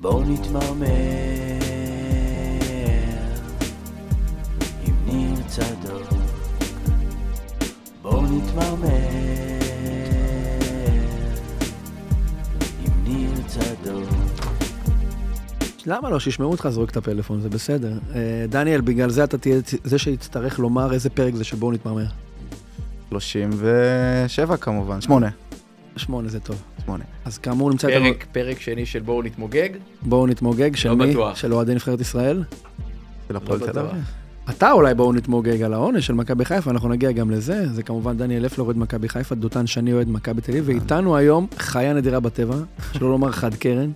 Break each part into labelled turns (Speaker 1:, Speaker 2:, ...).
Speaker 1: בואו נתמרמר עם ניר צדוק. בואו נתמרמר עם ניר צדוק.
Speaker 2: למה לא? שישמעו אותך זורק את הפלאפון, זה בסדר. אה, דניאל, בגלל זה אתה תהיה זה שיצטרך לומר איזה פרק זה שבואו נתמרמר.
Speaker 3: 37 כמובן, 8.
Speaker 2: שמונה זה טוב.
Speaker 3: 8.
Speaker 2: אז כאמור נמצא
Speaker 4: פרק, פרק שני של בואו נתמוגג.
Speaker 2: בואו נתמוגג, של
Speaker 4: לא
Speaker 2: מי?
Speaker 4: בטוח.
Speaker 2: של אוהדי נבחרת ישראל?
Speaker 3: של הפועל
Speaker 4: לא
Speaker 3: תל
Speaker 4: בטוח.
Speaker 3: אביב.
Speaker 2: אתה אולי בואו נתמוגג על העונש של מכבי חיפה, אנחנו נגיע גם לזה. זה כמובן דניאל לפלר אוהד מכבי חיפה, דותן שני אוהד מכבי תל אביב, ואיתנו היום חיה נדירה בטבע, שלא לומר חד קרן.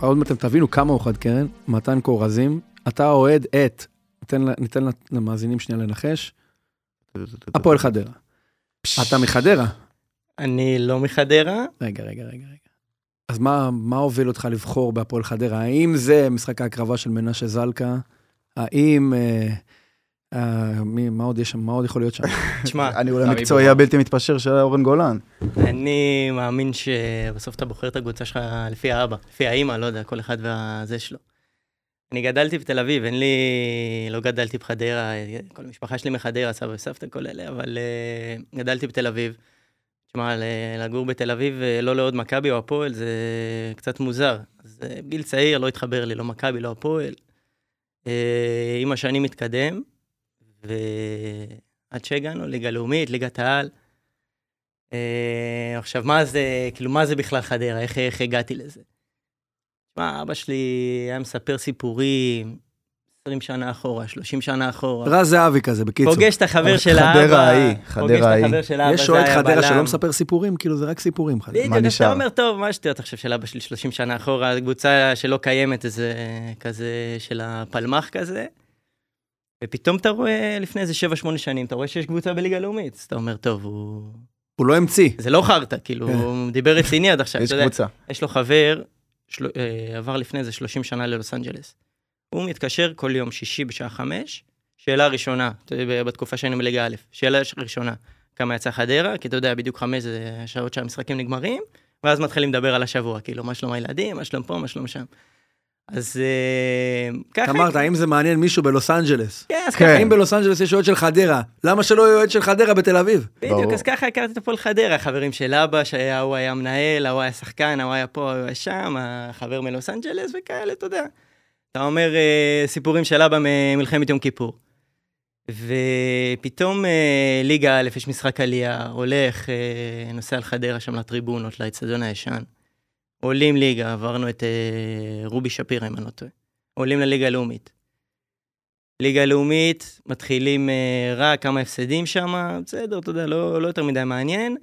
Speaker 2: עוד מעט אתם תבינו כמה הוא חד קרן, מתן כורזים. אתה אוהד את, ניתן למאזינים שנייה לנחש, הפועל חדרה. אתה מחדרה?
Speaker 5: אני לא מחדרה,
Speaker 2: רגע, רגע, רגע, רגע. אז מה, מה הוביל אותך לבחור בהפועל חדרה? האם זה משחק ההקרבה של מנשה זלקה? האם... אה, אה, מי, מה עוד יש שם? מה עוד יכול להיות שם?
Speaker 5: תשמע,
Speaker 3: אני אולי מקצועי. הבלתי מתפשר של אורן גולן.
Speaker 5: אני מאמין שבסוף אתה בוחר את הקבוצה שלך לפי האבא, לפי האימא, לא יודע, כל אחד והזה שלו. אני גדלתי בתל אביב, אין לי... לא גדלתי בחדרה, כל המשפחה שלי מחדרה, סבא וסבתא, כל אלה, אבל uh, גדלתי בתל אביב. תשמע, לגור בתל אביב, אה, לא לעוד מכבי או הפועל, זה קצת מוזר. אז אה, בגיל צעיר לא התחבר לי, לא מכבי, לא הפועל. אה, עם השנים מתקדם, ועד שהגענו, ליגה לאומית, ליגת העל. אה, עכשיו, מה זה, כאילו, מה זה בכלל חדרה? איך, איך הגעתי לזה? תשמע, אבא שלי היה מספר סיפורים 20 שנה אחורה, 30 שנה אחורה.
Speaker 2: רז זהבי כזה, בקיצור.
Speaker 5: פוגש את החבר של
Speaker 3: חדרה
Speaker 5: האבא.
Speaker 3: ההיא, חדרה ההיא.
Speaker 5: של האבא,
Speaker 2: יש אוהד חדרה שלא. מספר סיפורים, כאילו זה רק סיפורים. חדרה.
Speaker 5: בדיוק, אז
Speaker 3: נשאר?
Speaker 5: אתה אומר, טוב, מה השטויות עכשיו של אבא שלי 30 שנה אחורה, קבוצה שלא קיימת, איזה כזה של הפלמ"ח כזה. ופתאום אתה רואה, לפני איזה 7-8 שנים, אתה רואה שיש קבוצה בליגה לאומית. אז אתה אומר, טוב, הוא...
Speaker 2: הוא לא המציא.
Speaker 5: זה לא חרטא, כאילו,
Speaker 2: כן.
Speaker 5: הוא דיבר רציני עד עכשיו.
Speaker 3: יש קבוצה.
Speaker 5: יש לו חבר. אה, עבר לפני איזה 30 שנה ללוס אנג'לס. הוא מתקשר כל יום שישי בשעה חמש, שאלה ראשונה, בתקופה שהיינו בליגה א', שאלה ראשונה, כמה יצא חדרה, כי אתה יודע, בדיוק חמש זה השעות שהמשחקים נגמרים, ואז מתחילים לדבר על השבוע, כאילו, מה שלום הילדים, מה שלום פה, מה שלום שם. אז אה, ככה...
Speaker 2: אמרת, האם זה מעניין מישהו בלוס אנג'לס?
Speaker 5: כן, אז
Speaker 3: כן.
Speaker 5: ככה,
Speaker 2: האם בלוס אנג'לס יש אוהד של חדרה? למה שלא יהיה אוהד של חדרה בתל אביב?
Speaker 5: בדיוק. אז ככה הכרתי את הפועל חדרה, חברים של אבא, שההוא היה מנהל, ההוא היה שחקן, ההוא היה פה, ההוא היה שם, החבר מלוס אנג'לס וכאלה, אתה יודע. אתה אומר אה, סיפורים של אבא ממלחמת יום כיפור. ופתאום אה, ליגה א', יש משחק עלייה, הולך, אה, נוסע על חדרה שם לטריבונות, לאצטדיון הישן. עולים ליגה, עברנו את אה, רובי שפירא, אם אני לא טועה. עולים לליגה הלאומית. ליגה לאומית, מתחילים אה, רע, כמה הפסדים שם, בסדר, אתה יודע, לא, לא יותר מדי מעניין.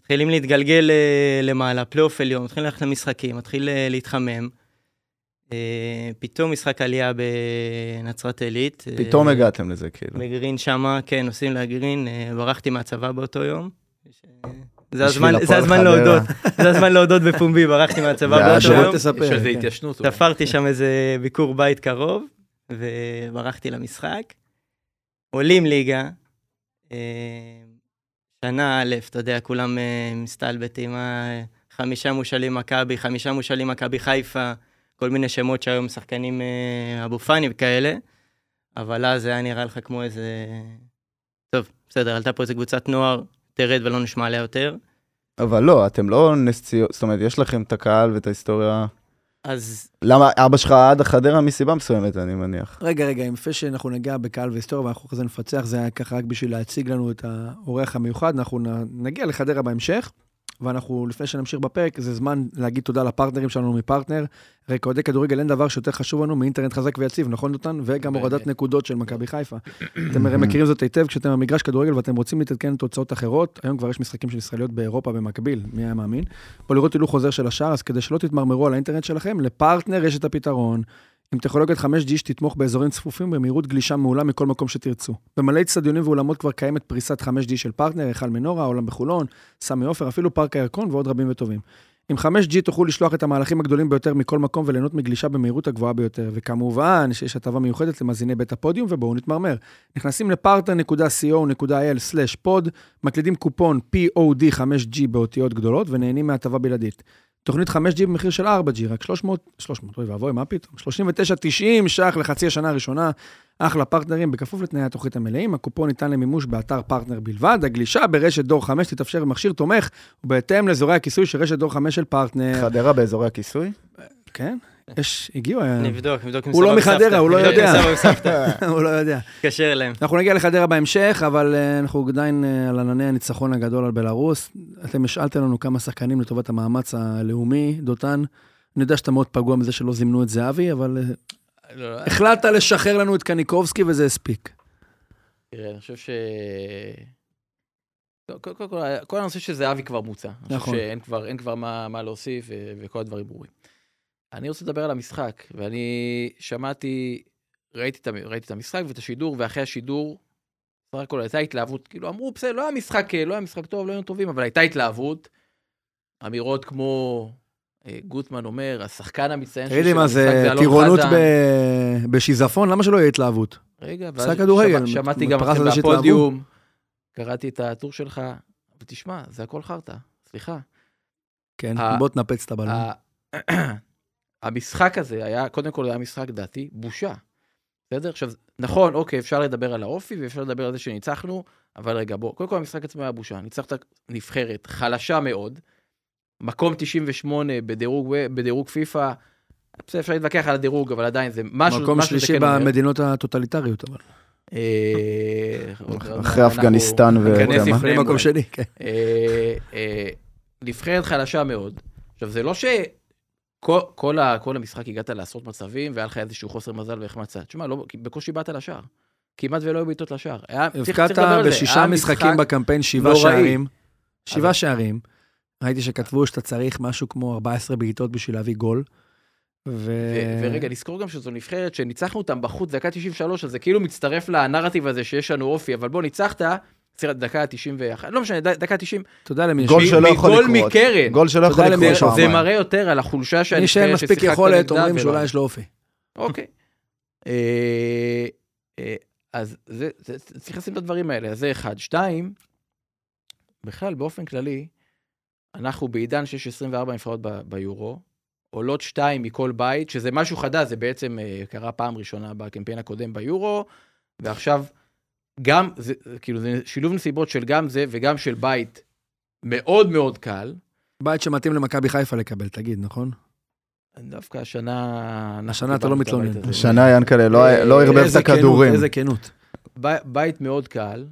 Speaker 5: מתחילים להתגלגל אה, למעלה, פלייאוף עליון, מתחילים ללכת למשחקים, מתחיל אה, להתחמם. אה, פתאום משחק עלייה בנצרת עילית. אה,
Speaker 3: פתאום הגעתם לזה, כאילו.
Speaker 5: בגרין שמה, כן, נוסעים לגרין, אה, ברחתי מהצבא באותו יום. זה הזמן, זה. להודות, זה הזמן להודות בפומבי, ברחתי מהצבא באותו יום.
Speaker 2: תספר.
Speaker 4: יש על זה
Speaker 2: כן.
Speaker 4: התיישנות.
Speaker 5: ספרתי שם איזה ביקור בית קרוב, וברחתי למשחק. עולים ליגה, שנה א', אתה יודע, כולם מסתלבטים, חמישה מושאלים מכבי, חמישה מושאלים מכבי חיפה, כל מיני שמות שהיום שחקנים אה, אבו פאני וכאלה, אבל אז זה היה נראה לך כמו איזה... טוב, בסדר, עלתה פה איזה קבוצת נוער, תרד ולא נשמע עליה יותר.
Speaker 3: אבל לא, אתם לא נס ציונה, זאת אומרת, יש לכם את הקהל ואת ההיסטוריה.
Speaker 5: אז
Speaker 3: למה אבא שלך עד החדרה מסיבה מסוימת, אני מניח.
Speaker 2: רגע, רגע, יפה שאנחנו נגיע בקהל והיסטוריה ואנחנו אחרי זה נפצח, זה היה ככה רק בשביל להציג לנו את האורח המיוחד, אנחנו נגיע לחדרה בהמשך, ואנחנו, לפני שנמשיך בפרק, זה זמן להגיד תודה לפרטנרים שלנו מפרטנר. הרי כאוהדי כדורגל אין דבר שיותר חשוב לנו מאינטרנט חזק ויציב, נכון דותן? וגם. הורדת נקודות של מכבי חיפה. אתם הרי מכירים זאת היטב כשאתם במגרש כדורגל ואתם רוצים להתעדכן לתוצאות אחרות, היום כבר יש משחקים של ישראליות באירופה במקביל, מי היה מאמין? פה לראות הילוך חוזר של השער, אז כדי שלא תתמרמרו על האינטרנט שלכם, לפרטנר יש את הפתרון. עם טכנולוגיית 5G שתתמוך באזורים צפופים במהירות גלישה מעולה מכל מקום שתרצו. במלא אצטדיונים ואולמות כבר קיימת פריסת 5G של פרטנר, היכל מנורה, העולם בחולון, סמי עופר, אפילו פארק הירקון ועוד רבים וטובים. עם 5G תוכלו לשלוח את המהלכים הגדולים ביותר מכל מקום וליהנות מגלישה במהירות הגבוהה ביותר. וכמובן שיש הטבה מיוחדת למאזיני בית הפודיום, ובואו נתמרמר. נכנסים לפרטנר.co.il/pod, מקלידים קופון POD5G באותיות גדולות ונהנים מהטבה בלעדית. תוכנית 5G במחיר של 4G, רק 300, 300, אוי ואבוי, מה פתאום? 39.90 ש"ח לחצי השנה הראשונה, אחלה פרטנרים, בכפוף לתנאי התוכנית המלאים. הקופון ניתן למימוש באתר פרטנר בלבד. הגלישה ברשת דור 5 תתאפשר במכשיר תומך, ובהתאם לאזורי הכיסוי של רשת דור 5 של פרטנר.
Speaker 3: חדרה באזורי הכיסוי?
Speaker 2: כן, יש, הגיעו, היה-
Speaker 5: נבדוק, נבדוק עם
Speaker 2: הוא לא
Speaker 5: סבא וסבתא.
Speaker 2: מחדרה, הוא לא
Speaker 5: נבדוק עם
Speaker 2: יודע.
Speaker 5: סבא וסבתא,
Speaker 2: הוא לא יודע.
Speaker 5: תתקשר אליהם.
Speaker 2: אנחנו נגיע לחדרה בהמשך, אבל אה, אנחנו עדיין אה, על ענני הניצחון הגדול על בלרוס. אתם השאלתם לנו כמה שחקנים לטובת המאמץ הלאומי, דותן. אני יודע שאתה מאוד פגוע מזה שלא זימנו את זהבי, אבל אה,
Speaker 4: לא, לא,
Speaker 2: החלטת לשחרר לנו את קניקובסקי וזה הספיק.
Speaker 4: תראה, אני חושב ש... לא, קודם כל, כל, הנושא של זהבי כבר מוצע. אני
Speaker 2: נכון.
Speaker 4: חושב שאין כבר, מה, מה להוסיף וכל הדברים ברורים. אני רוצה לדבר על המשחק, ואני שמעתי, ראיתי ראיתי את המשחק ואת השידור, ואחרי השידור, סך הכל הייתה התלהבות, כאילו אמרו, בסדר, לא היה משחק, לא היה משחק טוב, לא היינו טובים, אבל הייתה התלהבות. אמירות כמו, אה, גוטמן אומר, השחקן המצטיין של המשחק
Speaker 2: זה
Speaker 4: אלון
Speaker 2: טירונות
Speaker 4: חזן.
Speaker 2: ב- בשיזפון? למה שלא יהיה התלהבות?
Speaker 4: רגע, ואז שמעתי גם
Speaker 2: שהתלהבו.
Speaker 4: בפודיום, קראתי את הטור שלך, ותשמע, זה הכל חרטא, סליחה.
Speaker 2: כן, בוא תנפץ את הבלון.
Speaker 4: המשחק הזה היה, קודם כל היה משחק דעתי, בושה. בסדר? עכשיו, נכון, אוקיי, אפשר לדבר על האופי ואפשר לדבר על זה שניצחנו, אבל רגע, בוא, קודם כל המשחק עצמו היה בושה. ניצחת נבחרת חלשה מאוד, מקום 98 בדירוג, בדירוג פיפא, בסדר, אפשר להתווכח על הדירוג, אבל עדיין זה משהו,
Speaker 2: מקום
Speaker 4: משהו
Speaker 2: שלישי
Speaker 4: כן אומר.
Speaker 2: במדינות הטוטליטריות, אבל.
Speaker 4: אה,
Speaker 3: אחרי
Speaker 4: אנחנו
Speaker 3: אפגניסטן ו-
Speaker 4: ניכנס? לפני
Speaker 2: מקום. שני, כן.
Speaker 4: אה, אה, נבחרת חלשה מאוד. עכשיו, זה לא שכל כל ה- כל המשחק הגעת לעשרות מצבים, והיה לך איזשהו חוסר מזל והחמצה. תשמע, לא, בקושי באת לשער. כמעט ולא היו בעיטות לשער.
Speaker 2: הבקעת. בשישה משחקים
Speaker 4: משחק-
Speaker 2: בקמפיין שבעה
Speaker 4: נוראי.
Speaker 2: שערים. שבעה שערים. ראיתי שכתבו שאתה צריך משהו כמו 14 בעיטות בשביל להביא גול. ו...
Speaker 4: ו- ורגע, נזכור גם שזו נבחרת שניצחנו אותם בחוץ, דקה 93, אז זה כאילו מצטרף לנרטיב הזה שיש לנו אופי, אבל בוא, ניצחת, בסדר, דקה 91, לא משנה, דקה 90,
Speaker 2: אתה יודע למי.
Speaker 3: גול שלא יכול לקרות.
Speaker 4: מקרן.
Speaker 3: גול שלא יכול לקרות
Speaker 2: יש-
Speaker 4: זה
Speaker 3: פעמיים.
Speaker 4: מראה יותר על החולשה של
Speaker 2: מי שאין מספיק
Speaker 4: ששיחקת
Speaker 2: יכולת,
Speaker 4: נגדה
Speaker 2: אומרים שאולי. יש לו אופי.
Speaker 4: אוקיי. אה, אה, אז צריך לשים את הדברים האלה, אז זה אחד. שתיים, בכלל, באופן כללי, אנחנו בעידן שיש 24 נבחרות ביורו, עולות שתיים מכל בית, שזה משהו חדש, זה בעצם אה, קרה פעם ראשונה בקמפיין הקודם ביורו, ועכשיו גם, זה, כאילו, זה שילוב נסיבות של גם זה וגם של בית מאוד מאוד קל.
Speaker 2: בית שמתאים למכבי חיפה לקבל, תגיד, נכון?
Speaker 4: דווקא השנה...
Speaker 2: השנה אתה לא מתלונן.
Speaker 3: השנה ינקלה לא
Speaker 4: אה,
Speaker 3: לא ערבב את הכדורים.
Speaker 2: איזה כנות.
Speaker 4: בי- בית מאוד קל.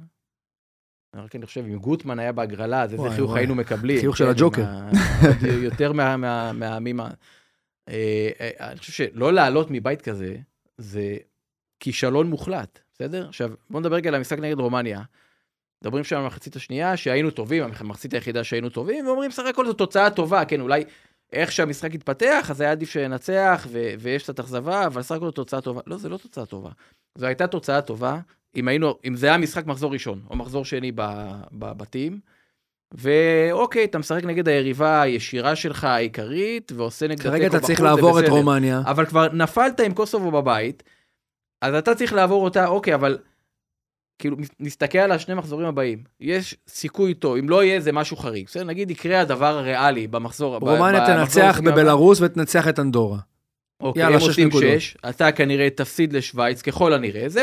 Speaker 4: רק אני חושב, אם גוטמן היה בהגרלה, אז איזה חיוך. היינו מקבלים.
Speaker 2: חיוך של
Speaker 4: כן,
Speaker 2: הג'וקר.
Speaker 4: יותר מה- מה- מהעמים ה... אה, אה, אני חושב שלא לעלות מבית כזה, זה כישלון מוחלט, בסדר? עכשיו, בוא נדבר רגע על המשחק נגד רומניה. מדברים שם על המחצית השנייה, שהיינו טובים, המחצית היחידה שהיינו טובים, ואומרים, סך הכל זו תוצאה טובה, כן, אולי איך שהמשחק התפתח, אז היה עדיף שננצח, ו- ויש קצת אכזבה, אבל סך הכל זו תוצאה טובה. לא, זו לא תוצאה טובה. זו הייתה תוצאה טובה, אם היינו, אם זה היה משחק מחזור ראשון, או מחזור שני בבתים, ואוקיי, אתה משחק נגד היריבה הישירה שלך, העיקרית, ועושה נגד
Speaker 2: כרגע אתה צריך לעבור את. רומניה.
Speaker 4: אבל כבר נפלת עם קוסובו בבית, אז אתה צריך לעבור אותה, אוקיי, אבל כאילו, נסתכל על השני מחזורים הבאים. יש סיכוי טוב, אם לא יהיה זה משהו חריג. בסדר, נגיד יקרה הדבר הריאלי במחזור... ב-
Speaker 2: רומניה תנצח
Speaker 4: הבא.
Speaker 2: בבלרוס ותנצח את אנדורה.
Speaker 4: אוקיי,
Speaker 2: יאללה,
Speaker 4: הם עושים. שש, אתה כנראה תפסיד לשוויץ, ככל הנראה. זה...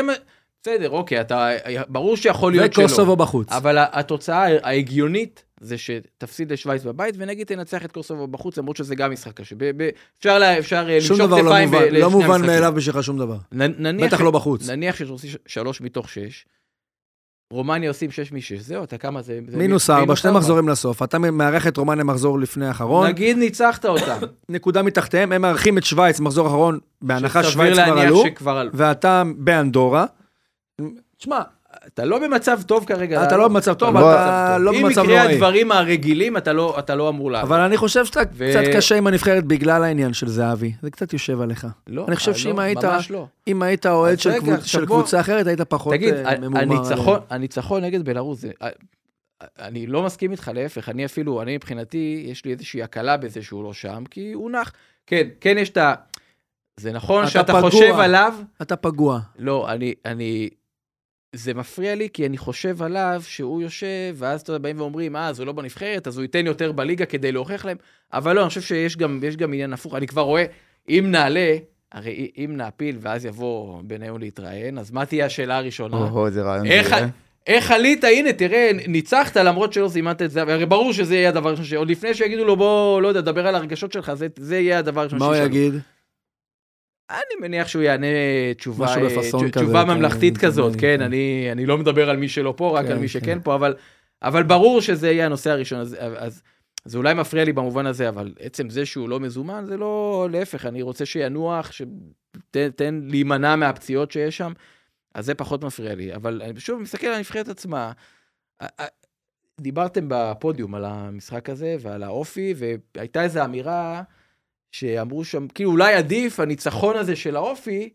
Speaker 4: בסדר, אוקיי, אתה... ברור שיכול להיות שלא.
Speaker 2: וקוסובו בחוץ.
Speaker 4: אבל התוצאה ההגיונית זה שתפסיד לשוויץ בבית, ונגיד תנצח את קוסובו בחוץ, למרות שזה גם משחק קשה. אפשר לה- אפשר אה,
Speaker 2: שום
Speaker 4: למשוך
Speaker 2: דבר לא
Speaker 4: כתפיים
Speaker 2: מובן,
Speaker 4: ב- לשני
Speaker 2: לא מובן
Speaker 4: המשחקים.
Speaker 2: מאליו בשבילך שום דבר.
Speaker 4: נניח
Speaker 2: בטח לא בחוץ.
Speaker 4: נניח שעושים שלוש מתוך שש, רומניה עושים שש משש, זהו, אתה כמה זה? זה
Speaker 2: מינוס ארבע, שני מחזורים לסוף. אתה מארח את רומניה מחזור לפני האחרון.
Speaker 4: נגיד ניצחת אותם.
Speaker 2: נקודה מתחתיהם, הם מארחים את שווייץ מחזור אחרון, בהנחה שווייץ כבר עלו. ואתה באנדורה. תשמע,
Speaker 4: אתה לא במצב טוב כרגע.
Speaker 2: אתה לא במצב טוב,
Speaker 3: לא
Speaker 2: אתה לא
Speaker 4: אם
Speaker 2: במצב
Speaker 4: יקרה
Speaker 2: נוראי.
Speaker 4: הדברים הרגילים, אתה לא לא אמור לעלות.
Speaker 2: אבל אני חושב שאתה קצת קשה עם הנבחרת בגלל העניין של זהבי. זה קצת יושב עליך.
Speaker 4: לא,
Speaker 2: אני חושב
Speaker 4: אה,
Speaker 2: שאם
Speaker 4: לא,
Speaker 2: היית-
Speaker 4: לא.
Speaker 2: אם היית אוהד של קבוצה אחרת, היית פחות
Speaker 4: תגיד,
Speaker 2: אה,
Speaker 4: ה-
Speaker 2: ממורמר.
Speaker 4: הניצחון, נגד בלרוס, אה, אני לא מסכים איתך, להפך, אני אפילו, אני מבחינתי, יש לי איזושהי הקלה בזה שהוא לא שם, כי הוא נח. כן, כן יש את ה... זה נכון
Speaker 2: אתה
Speaker 4: שאתה
Speaker 2: פגוע.
Speaker 4: חושב עליו,
Speaker 2: אתה פגוע.
Speaker 4: לא, אני, אני... זה מפריע לי כי אני חושב עליו שהוא יושב, ואז אתה יודע, באים ואומרים, אה, אז הוא לא בנבחרת, אז הוא ייתן יותר בליגה כדי להוכיח להם. אבל לא, אני חושב שיש גם, גם עניין הפוך. אני כבר רואה, אם נעלה, הרי אם נעפיל ואז יבוא בניון להתראיין, אז מה תהיה השאלה הראשונה?
Speaker 3: או, איזה רעיון.
Speaker 4: איך,
Speaker 3: זה.
Speaker 4: איך עלית, הנה, תראה, ניצחת למרות שלא זימנת את זה, הרי ברור שזה יהיה הדבר הראשון, עוד לפני שיגידו לו, בוא, לא יודע, דבר על הרגשות שלך, זה, זה יהיה הדבר הראשון
Speaker 2: מה הוא. יגיד?
Speaker 4: אני מניח שהוא יענה תשובה, אה, תשובה ממלכתית כזאת,
Speaker 2: כן.
Speaker 4: כן, אני, אני לא מדבר על מי שלא פה, רק
Speaker 2: כן,
Speaker 4: על מי
Speaker 2: כן.
Speaker 4: שכן פה, אבל, אבל ברור שזה יהיה הנושא הראשון, אז, אז זה אולי מפריע לי במובן הזה, אבל עצם זה שהוא לא מזומן, זה לא, להפך, אני רוצה שינוח, שתן תן להימנע מהפציעות שיש שם, אז זה פחות מפריע לי, אבל אני שוב מסתכל על הנבחרת עצמה, דיברתם בפודיום על המשחק הזה ועל האופי, והייתה איזו אמירה שאמרו שם, כאילו אולי עדיף הניצחון הזה של האופי,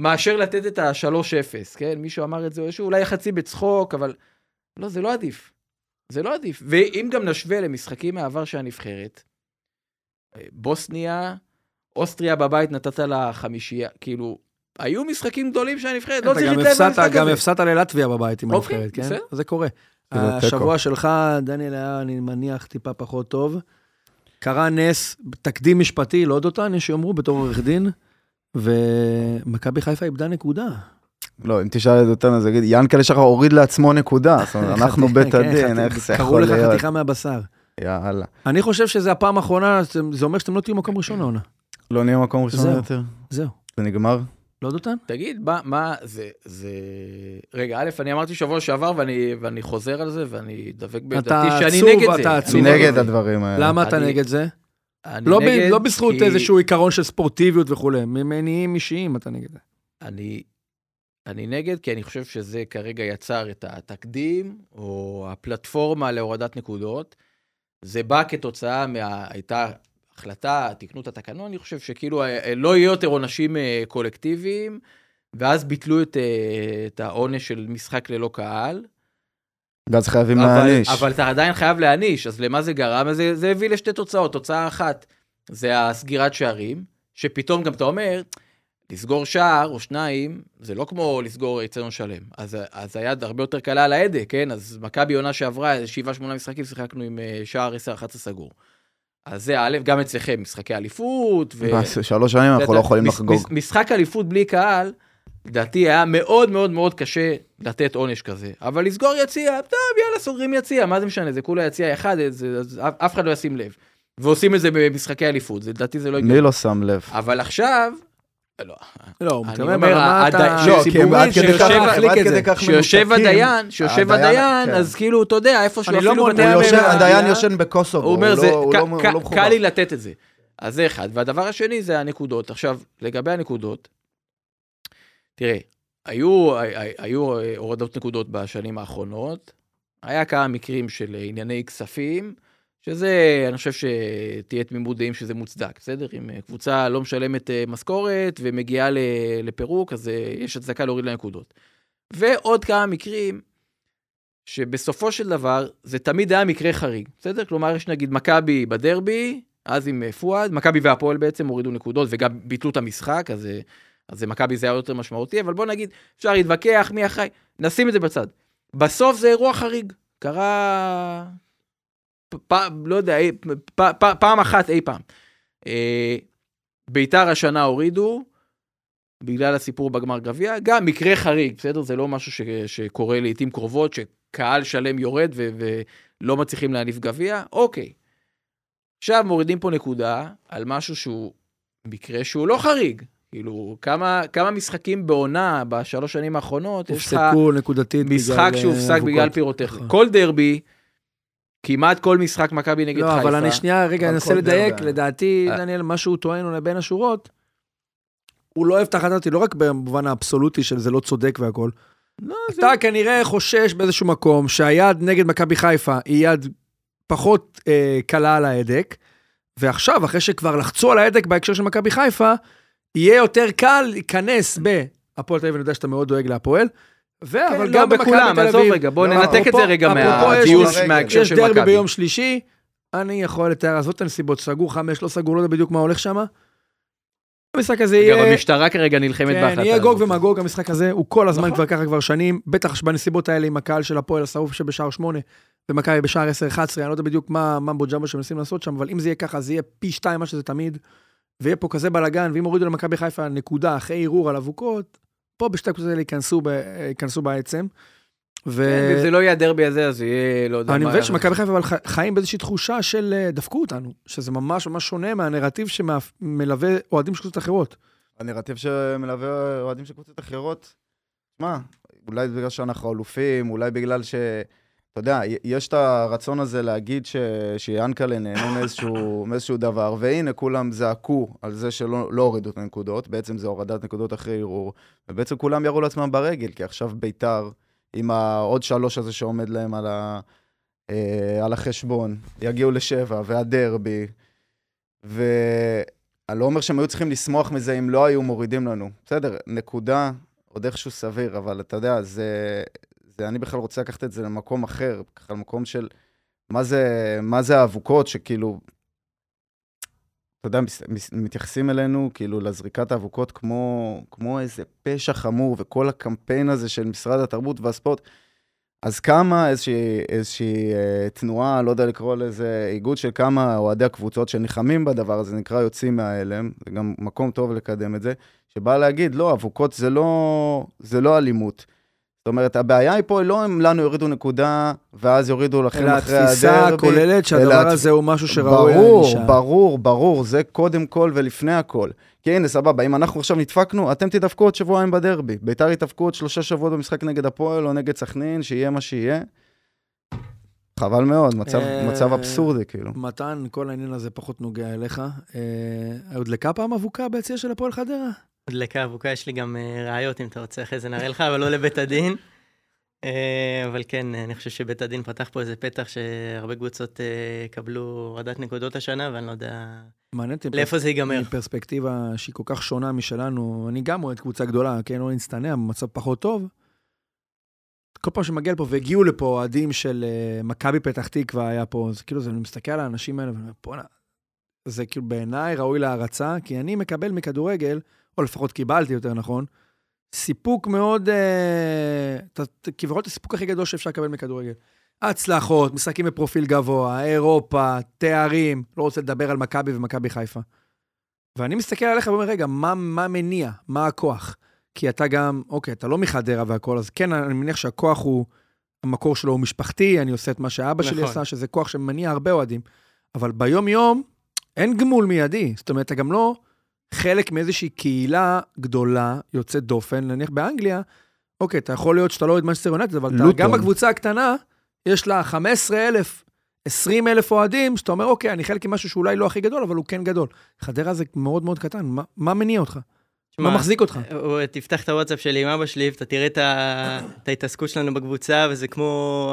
Speaker 4: מאשר לתת את ה-3-0, כן? מישהו אמר את זה, או אולי חצי בצחוק, אבל לא, זה לא עדיף. זה לא עדיף. ואם גם נשווה למשחקים מהעבר של הנבחרת, אה, בוסניה, אוסטריה בבית נתת לה חמישייה, כאילו, היו משחקים גדולים של הנבחרת, לא צריך להתלהב
Speaker 2: הפסדת-
Speaker 4: מהמשחק
Speaker 2: גם
Speaker 4: הזה.
Speaker 2: הפסדת ללטביה בבית עם
Speaker 4: אוקיי,
Speaker 2: הנבחרת, כן?
Speaker 4: בסדר.
Speaker 2: זה קורה. השבוע שלך, דניאל היה, אני מניח, טיפה פחות טוב. קרה נס, תקדים משפטי, לא דותן, יש שיאמרו, בתור עורך דין, ומכבי חיפה איבדה נקודה.
Speaker 3: לא, אם תשאל את אותנו, אז יגיד, ינקלה שחר הוריד לעצמו נקודה. זאת אומרת, אנחנו בית
Speaker 2: כן,
Speaker 3: הדין,
Speaker 2: חתיכה-
Speaker 3: איך זה
Speaker 2: קראו
Speaker 3: יכול
Speaker 2: לך
Speaker 3: להיות?
Speaker 2: חתיכה מהבשר.
Speaker 3: יאללה.
Speaker 2: אני חושב שזה הפעם האחרונה, זה אומר שאתם לא תהיו מקום ראשון העונה.
Speaker 3: לא נהיה מקום ראשון. יותר?
Speaker 2: זהו.
Speaker 3: זה נגמר?
Speaker 2: לא דותן?
Speaker 4: תגיד, מה, מה, זה, זה... רגע, א', אני אמרתי שבוע שעבר, ואני, ואני חוזר על זה, ואני דבק בעמדתי שאני
Speaker 2: עצוב,
Speaker 4: נגד זה.
Speaker 2: אתה עצוב.
Speaker 3: אני
Speaker 4: נגד.
Speaker 3: הדברים האלה.
Speaker 2: למה אתה
Speaker 4: אני-
Speaker 2: נגד זה?
Speaker 4: אני
Speaker 2: לא ב-
Speaker 4: נגד
Speaker 2: לא בזכות
Speaker 4: כי
Speaker 2: איזשהו עיקרון של ספורטיביות וכולי, ממניעים אישיים אתה נגד זה.
Speaker 4: אני, אני נגד, כי אני חושב שזה כרגע יצר את התקדים, או הפלטפורמה להורדת נקודות. זה בא כתוצאה מה... הייתה החלטה, תיקנו את התקנון, אני חושב שכאילו אה, לא יהיו יותר עונשים אה, קולקטיביים, ואז ביטלו את, אה, את העונש של משחק ללא קהל.
Speaker 3: ואז חייבים
Speaker 4: אבל,
Speaker 3: להעניש.
Speaker 4: אבל אתה עדיין חייב להעניש, אז למה זה גרם? זה, זה הביא לשתי תוצאות. תוצאה אחת, זה הסגירת שערים, שפתאום גם אתה אומר, לסגור שער או שניים, זה לא כמו לסגור אצטדיון שלם. אז, אז היד הרבה יותר קלה על ההדק, כן? אז מכבי עונה שעברה, שבעה, שמונה משחקים, שיחקנו עם אה, שער 10-11 סגור. אז זה א', גם אצלכם, משחקי אליפות. ו...
Speaker 3: שלוש שנים אנחנו לא יכולים לחגוג.
Speaker 4: מש- משחק אליפות בלי קהל, לדעתי היה מאוד מאוד מאוד קשה לתת עונש כזה. אבל לסגור יציע, טוב, יאללה, סוגרים יציע, מה זה משנה, זה כולה יציע אחד, זה, אז אף- אחד לא ישים לב. ועושים את זה במשחקי אליפות, לדעתי זה לא
Speaker 3: מי לא שם לב?
Speaker 4: אבל עכשיו, לא,
Speaker 2: לא, הוא מתכוון
Speaker 4: אומר,
Speaker 2: ברמת
Speaker 4: הדי-
Speaker 2: ה...
Speaker 4: לא, שיושב. הדיין, שיושב
Speaker 3: הדיין- כן.
Speaker 4: אז כאילו, אתה יודע, איפשהו
Speaker 2: אני לא
Speaker 4: אפילו בתי
Speaker 3: הדיין יושן בקוסובו,
Speaker 4: הוא
Speaker 3: לא- הוא לא- מחובר.
Speaker 4: קל לי לתת את זה. אז זה אחד. והדבר השני זה הנקודות. עכשיו, לגבי הנקודות, תראה, היו, הי- היו אה, הורדות נקודות בשנים האחרונות, היה כמה מקרים של ענייני כספים, שזה, אני חושב שתהיה תמימות דעים שזה מוצדק, בסדר? אם אה, קבוצה לא משלמת אה, משכורת ומגיעה לפירוק, אז אה, יש הצדקה להוריד לה נקודות. ועוד כמה מקרים שבסופו של דבר זה תמיד היה מקרה חריג, בסדר? כלומר, יש נגיד מכבי בדרבי, אז עם פואד, מכבי והפועל בעצם הורידו נקודות וגם ביטלו את המשחק, אז, אז מכבי זה היה יותר משמעותי, אבל בוא נגיד, אפשר להתווכח מי אחראי, נשים את זה בצד. בסוף זה אירוע חריג, קרה... פ, פ, לא יודע, אי- פ, פ, פעם אחת אי פעם. אה, ביתר השנה הורידו, בגלל הסיפור בגמר גביע, גם מקרה חריג, בסדר? זה לא משהו ש, שקורה לעיתים קרובות, שקהל שלם יורד ו, ולא מצליחים להניף גביע, אוקיי. עכשיו מורידים פה נקודה על משהו שהוא מקרה שהוא לא חריג. כאילו, כמה, כמה משחקים בעונה בשלוש שנים האחרונות, יש לך
Speaker 2: הופסקו נקודתית בגלל...
Speaker 4: משחק
Speaker 2: אה,
Speaker 4: שהופסק
Speaker 2: אבוקות.
Speaker 4: בגלל פירוטכני.
Speaker 2: נכון.
Speaker 4: כל דרבי, כמעט כל משחק מכבי נגד
Speaker 2: לא,
Speaker 4: חיפה.
Speaker 2: אבל אני שנייה, רגע,
Speaker 3: אבל
Speaker 2: אנסה לדייק. לדעתי,
Speaker 4: אה.
Speaker 2: דניאל, מה שהוא טוען אולי בין השורות, הוא לא אוהב את ההחלטה הזאת, לא רק במובן האבסולוטי של זה לא צודק והכל.
Speaker 4: לא, זה...
Speaker 2: אתה כנראה חושש באיזשהו מקום שהיד נגד מכבי חיפה היא יד פחות אה, קלה על ההדק, ועכשיו, אחרי שכבר לחצו על ההדק בהקשר של מכבי חיפה, יהיה יותר קל להיכנס בהפועל תל אביב, אני יודע שאתה מאוד דואג להפועל, ו...
Speaker 4: כן,
Speaker 2: אבל
Speaker 4: לא
Speaker 2: גם
Speaker 4: בכולם, עזוב. רגע, בוא
Speaker 3: לא,
Speaker 4: ננתק את
Speaker 2: אפרופו-
Speaker 4: זה רגע
Speaker 2: יש-
Speaker 4: מהדיון, מההקשר
Speaker 2: יש
Speaker 4: של
Speaker 2: דרבי
Speaker 4: מכבי.
Speaker 2: ביום שלישי, אני יכול לתאר, עזוב את הנסיבות, סגור חמש, לא סגור, לא יודע בדיוק מה הולך שם. המשחק הזה
Speaker 4: גם
Speaker 2: יהיה...
Speaker 4: המשטרה כרגע נלחמת בהחלטה.
Speaker 2: כן, יהיה גוג. ומגוג המשחק הזה, הוא כל הזמן
Speaker 4: נכון.
Speaker 2: כבר ככה כבר שנים, בטח בנסיבות האלה עם הקהל של הפועל השרוף שבשער 8, ומכבי בשער 10-11, אני לא יודע בדיוק מה ממבו ג'מבו שמנסים לעשות שם, אבל אם זה יהיה ככה, זה יהיה פי שתיים מה שזה תמיד, ויהיה פה כזה בלאגן, ואם הורידו למכבי חיפה נקודה אחרי ערעור על אבוקות, פה בשתי הקבוצות האלה ייכנסו, ב- ייכנסו בעצם. ו...
Speaker 4: כן, ואם זה לא יהיה הדרבי הזה, אז יהיה, לא יודע
Speaker 2: אני
Speaker 4: מה.
Speaker 2: מבין שמכבי חיפה אבל חיים באיזושהי תחושה של אה, דפקו אותנו, שזה ממש ממש שונה מהנרטיב שמלווה אוהדים של קבוצות אחרות.
Speaker 3: הנרטיב שמלווה אוהדים של קבוצות אחרות, שמע, אולי בגלל שאנחנו אלופים, אולי בגלל ש... אתה יודע, יש את הרצון הזה להגיד ש... שיאנקלה נהנה מאיזשהו, מאיזשהו דבר, והנה כולם זעקו על זה שלא לא הורידו את הנקודות, בעצם זה הורדת נקודות אחרי ערעור, ובעצם כולם ירו לעצמם ברגל, כי עכשיו ביתר, עם העוד שלוש הזה שעומד להם על, ה... אה, על החשבון, יגיעו לשבע, והדרבי, ואני לא אומר שהם היו צריכים לשמוח מזה אם לא היו מורידים לנו. בסדר, נקודה, עוד איכשהו סביר, אבל אתה יודע, זה, זה, אני בכלל רוצה לקחת את זה למקום אחר, ככה למקום של מה זה, מה זה האבוקות, שכאילו, אתה יודע, מתייחסים אלינו, כאילו, לזריקת האבוקות כמו, כמו איזה פשע חמור, וכל הקמפיין הזה של משרד התרבות והספורט. אז כמה איזושהי, איזושהי אה, תנועה, לא יודע לקרוא לזה, איגוד של כמה אוהדי הקבוצות שנלחמים בדבר הזה, נקרא יוצאים מההלם, זה גם מקום טוב לקדם את זה, שבא להגיד, לא, אבוקות זה לא, זה לא אלימות. זאת אומרת, הבעיה היא פה, לא אם לנו יורידו נקודה, ואז יורידו לכם
Speaker 2: אלא
Speaker 3: אחרי הדרבי.
Speaker 2: התפיסה הכוללת שהדבר
Speaker 3: אלא
Speaker 2: הזה הוא משהו שראוי
Speaker 3: ברור,
Speaker 2: לענישה.
Speaker 3: ברור, ברור, זה קודם כל ולפני הכל. כי הנה, סבבה, אם אנחנו עכשיו נדפקנו, אתם תדפקו עוד שבועיים בדרבי. ביתר ידפקו עוד שלושה שבועות במשחק נגד הפועל או נגד סכנין, שיהיה מה שיהיה. חבל מאוד, מצב,
Speaker 2: אה,
Speaker 3: מצב אבסורדי, כאילו.
Speaker 2: מתן, כל העניין הזה פחות נוגע אליך. אה, הודלקה פעם אבוקה ביציע של הפועל חדרה?
Speaker 5: הדלקה אבוקה, יש לי גם אה, ראיות, אם אתה רוצה, אחרי זה נראה לך, אבל לא לבית הדין. אה, אבל כן, אני חושב שבית הדין פתח פה איזה פתח שהרבה קבוצות אה, יקבלו הורדת נקודות השנה, ואני לא יודע
Speaker 2: מעניין.
Speaker 5: לאיפה זה ייגמר.
Speaker 2: מפרספקטיבה שהיא כל כך שונה משלנו, אני גם אוהד קבוצה גדולה, כן, לא נצטנע, במצב פחות טוב. כל פעם שמגיע לפה, והגיעו לפה אוהדים של אה, מכבי פתח תקווה היה פה, זה כאילו, זה, אני מסתכל על האנשים האלה, ואני אומר, בוא'נה, זה כאילו בעיניי ראוי להערצה, כי אני מקבל מכדורגל, או לפחות קיבלתי יותר נכון, סיפוק מאוד, אה, כביכול את הסיפוק הכי גדול שאפשר לקבל מכדורגל. הצלחות, משחקים בפרופיל גבוה, אירופה, תארים, לא רוצה לדבר על מכבי ומכבי חיפה. ואני מסתכל עליך ואומר, רגע, מה, מה מניע? מה הכוח? כי אתה גם, אוקיי, אתה לא מחדרה והכל, אז כן, אני מניח שהכוח הוא, המקור שלו הוא משפחתי, אני עושה את מה שאבא שלי
Speaker 5: נכון.
Speaker 2: עשה, שזה כוח שמניע הרבה אוהדים. אבל ביום-יום, אין גמול מיידי. זאת אומרת, אתה גם לא חלק מאיזושהי קהילה גדולה, יוצאת דופן, נניח באנגליה, אוקיי, אתה יכול להיות שאתה לא אוהד מנצ'סטר יונייטד, אבל אתה,
Speaker 3: לוטון.
Speaker 2: גם בקבוצה הקטנה, יש לה 15,000, 20,000 אוהדים, שאתה אומר, אוקיי, אני חלק ממשהו שאולי לא הכי גדול, אבל הוא כן גדול. חדרה זה מאוד מאוד קטן, מה, מה מניע אותך? מה
Speaker 5: שמע,
Speaker 2: מחזיק אותך?
Speaker 5: הוא- תפתח את הוואטסאפ שלי עם אבא שלי, ואתה תראה את ה- את ההתעסקות שלנו בקבוצה, וזה כמו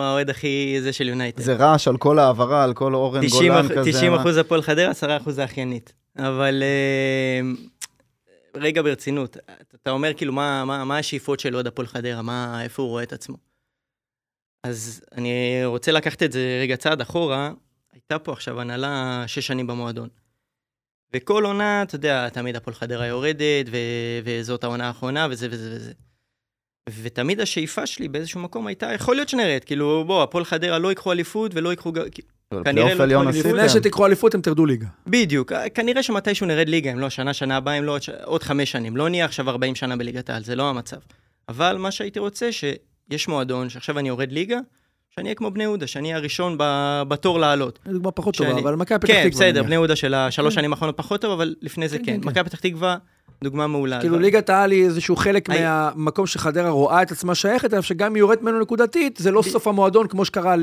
Speaker 5: האוהד הכי זה של יונייטד.
Speaker 3: זה רעש על כל העברה, על כל אורן
Speaker 5: 90
Speaker 3: גולן
Speaker 5: אח-
Speaker 3: כזה.
Speaker 5: 90
Speaker 3: מה-
Speaker 5: אחוז הפועל חדרה, 10 אחוז האחיינית. אבל אה, רגע ברצינות, אתה- אומר כאילו מה, מה, מה השאיפות של אוהד הפועל חדרה, מה, איפה הוא רואה את עצמו. אז אני רוצה לקחת את זה רגע צעד אחורה, הייתה פה עכשיו הנהלה שש שנים במועדון. וכל עונה, אתה יודע, תמיד הפועל חדרה יורדת, ו- וזאת העונה האחרונה, וזה וזה וזה. ותמיד השאיפה שלי באיזשהו מקום הייתה, יכול להיות שנרד, כאילו, בוא, הפועל חדרה לא ייקחו אליפות ולא ייקחו...
Speaker 3: אבל
Speaker 5: כנראה
Speaker 3: פלייאוף
Speaker 5: לא
Speaker 3: עליון
Speaker 5: יכול
Speaker 3: עשיתם.
Speaker 2: לפני שתיקחו אליפות, הם תרדו ליגה.
Speaker 5: בדיוק, כנראה שמתישהו נרד ליגה, אם לא שנה, שנה הבאה, אם לא עוד, חמש שנים. לא נהיה עכשיו 40 שנה בליגת העל, זה לא המצב. אבל מה שהייתי רוצה, שיש מועדון, שעכשיו אני יורד ליגה, שאני אהיה כמו בני יהודה, שאני אהיה הראשון ב... בתור לעלות.
Speaker 2: זו דוגמה פחות טובה,
Speaker 5: שאני-
Speaker 2: אבל מכבי פתח תקווה.
Speaker 5: כן, בסדר. בני יהודה של השלוש
Speaker 2: כן.
Speaker 5: שנים האחרונות פחות טוב, אבל לפני זה
Speaker 2: כן,
Speaker 5: כן.
Speaker 2: כן, כן.
Speaker 5: מכבי פתח תקווה, דוגמה מעולה.
Speaker 2: כאילו ליגת העל היא איזשהו חלק מהמקום שחדרה רואה את עצמה שייכת אליו, שגם אם היא יורדת ממנו נקודתית, זה לא סוף המועדון כמו שקרה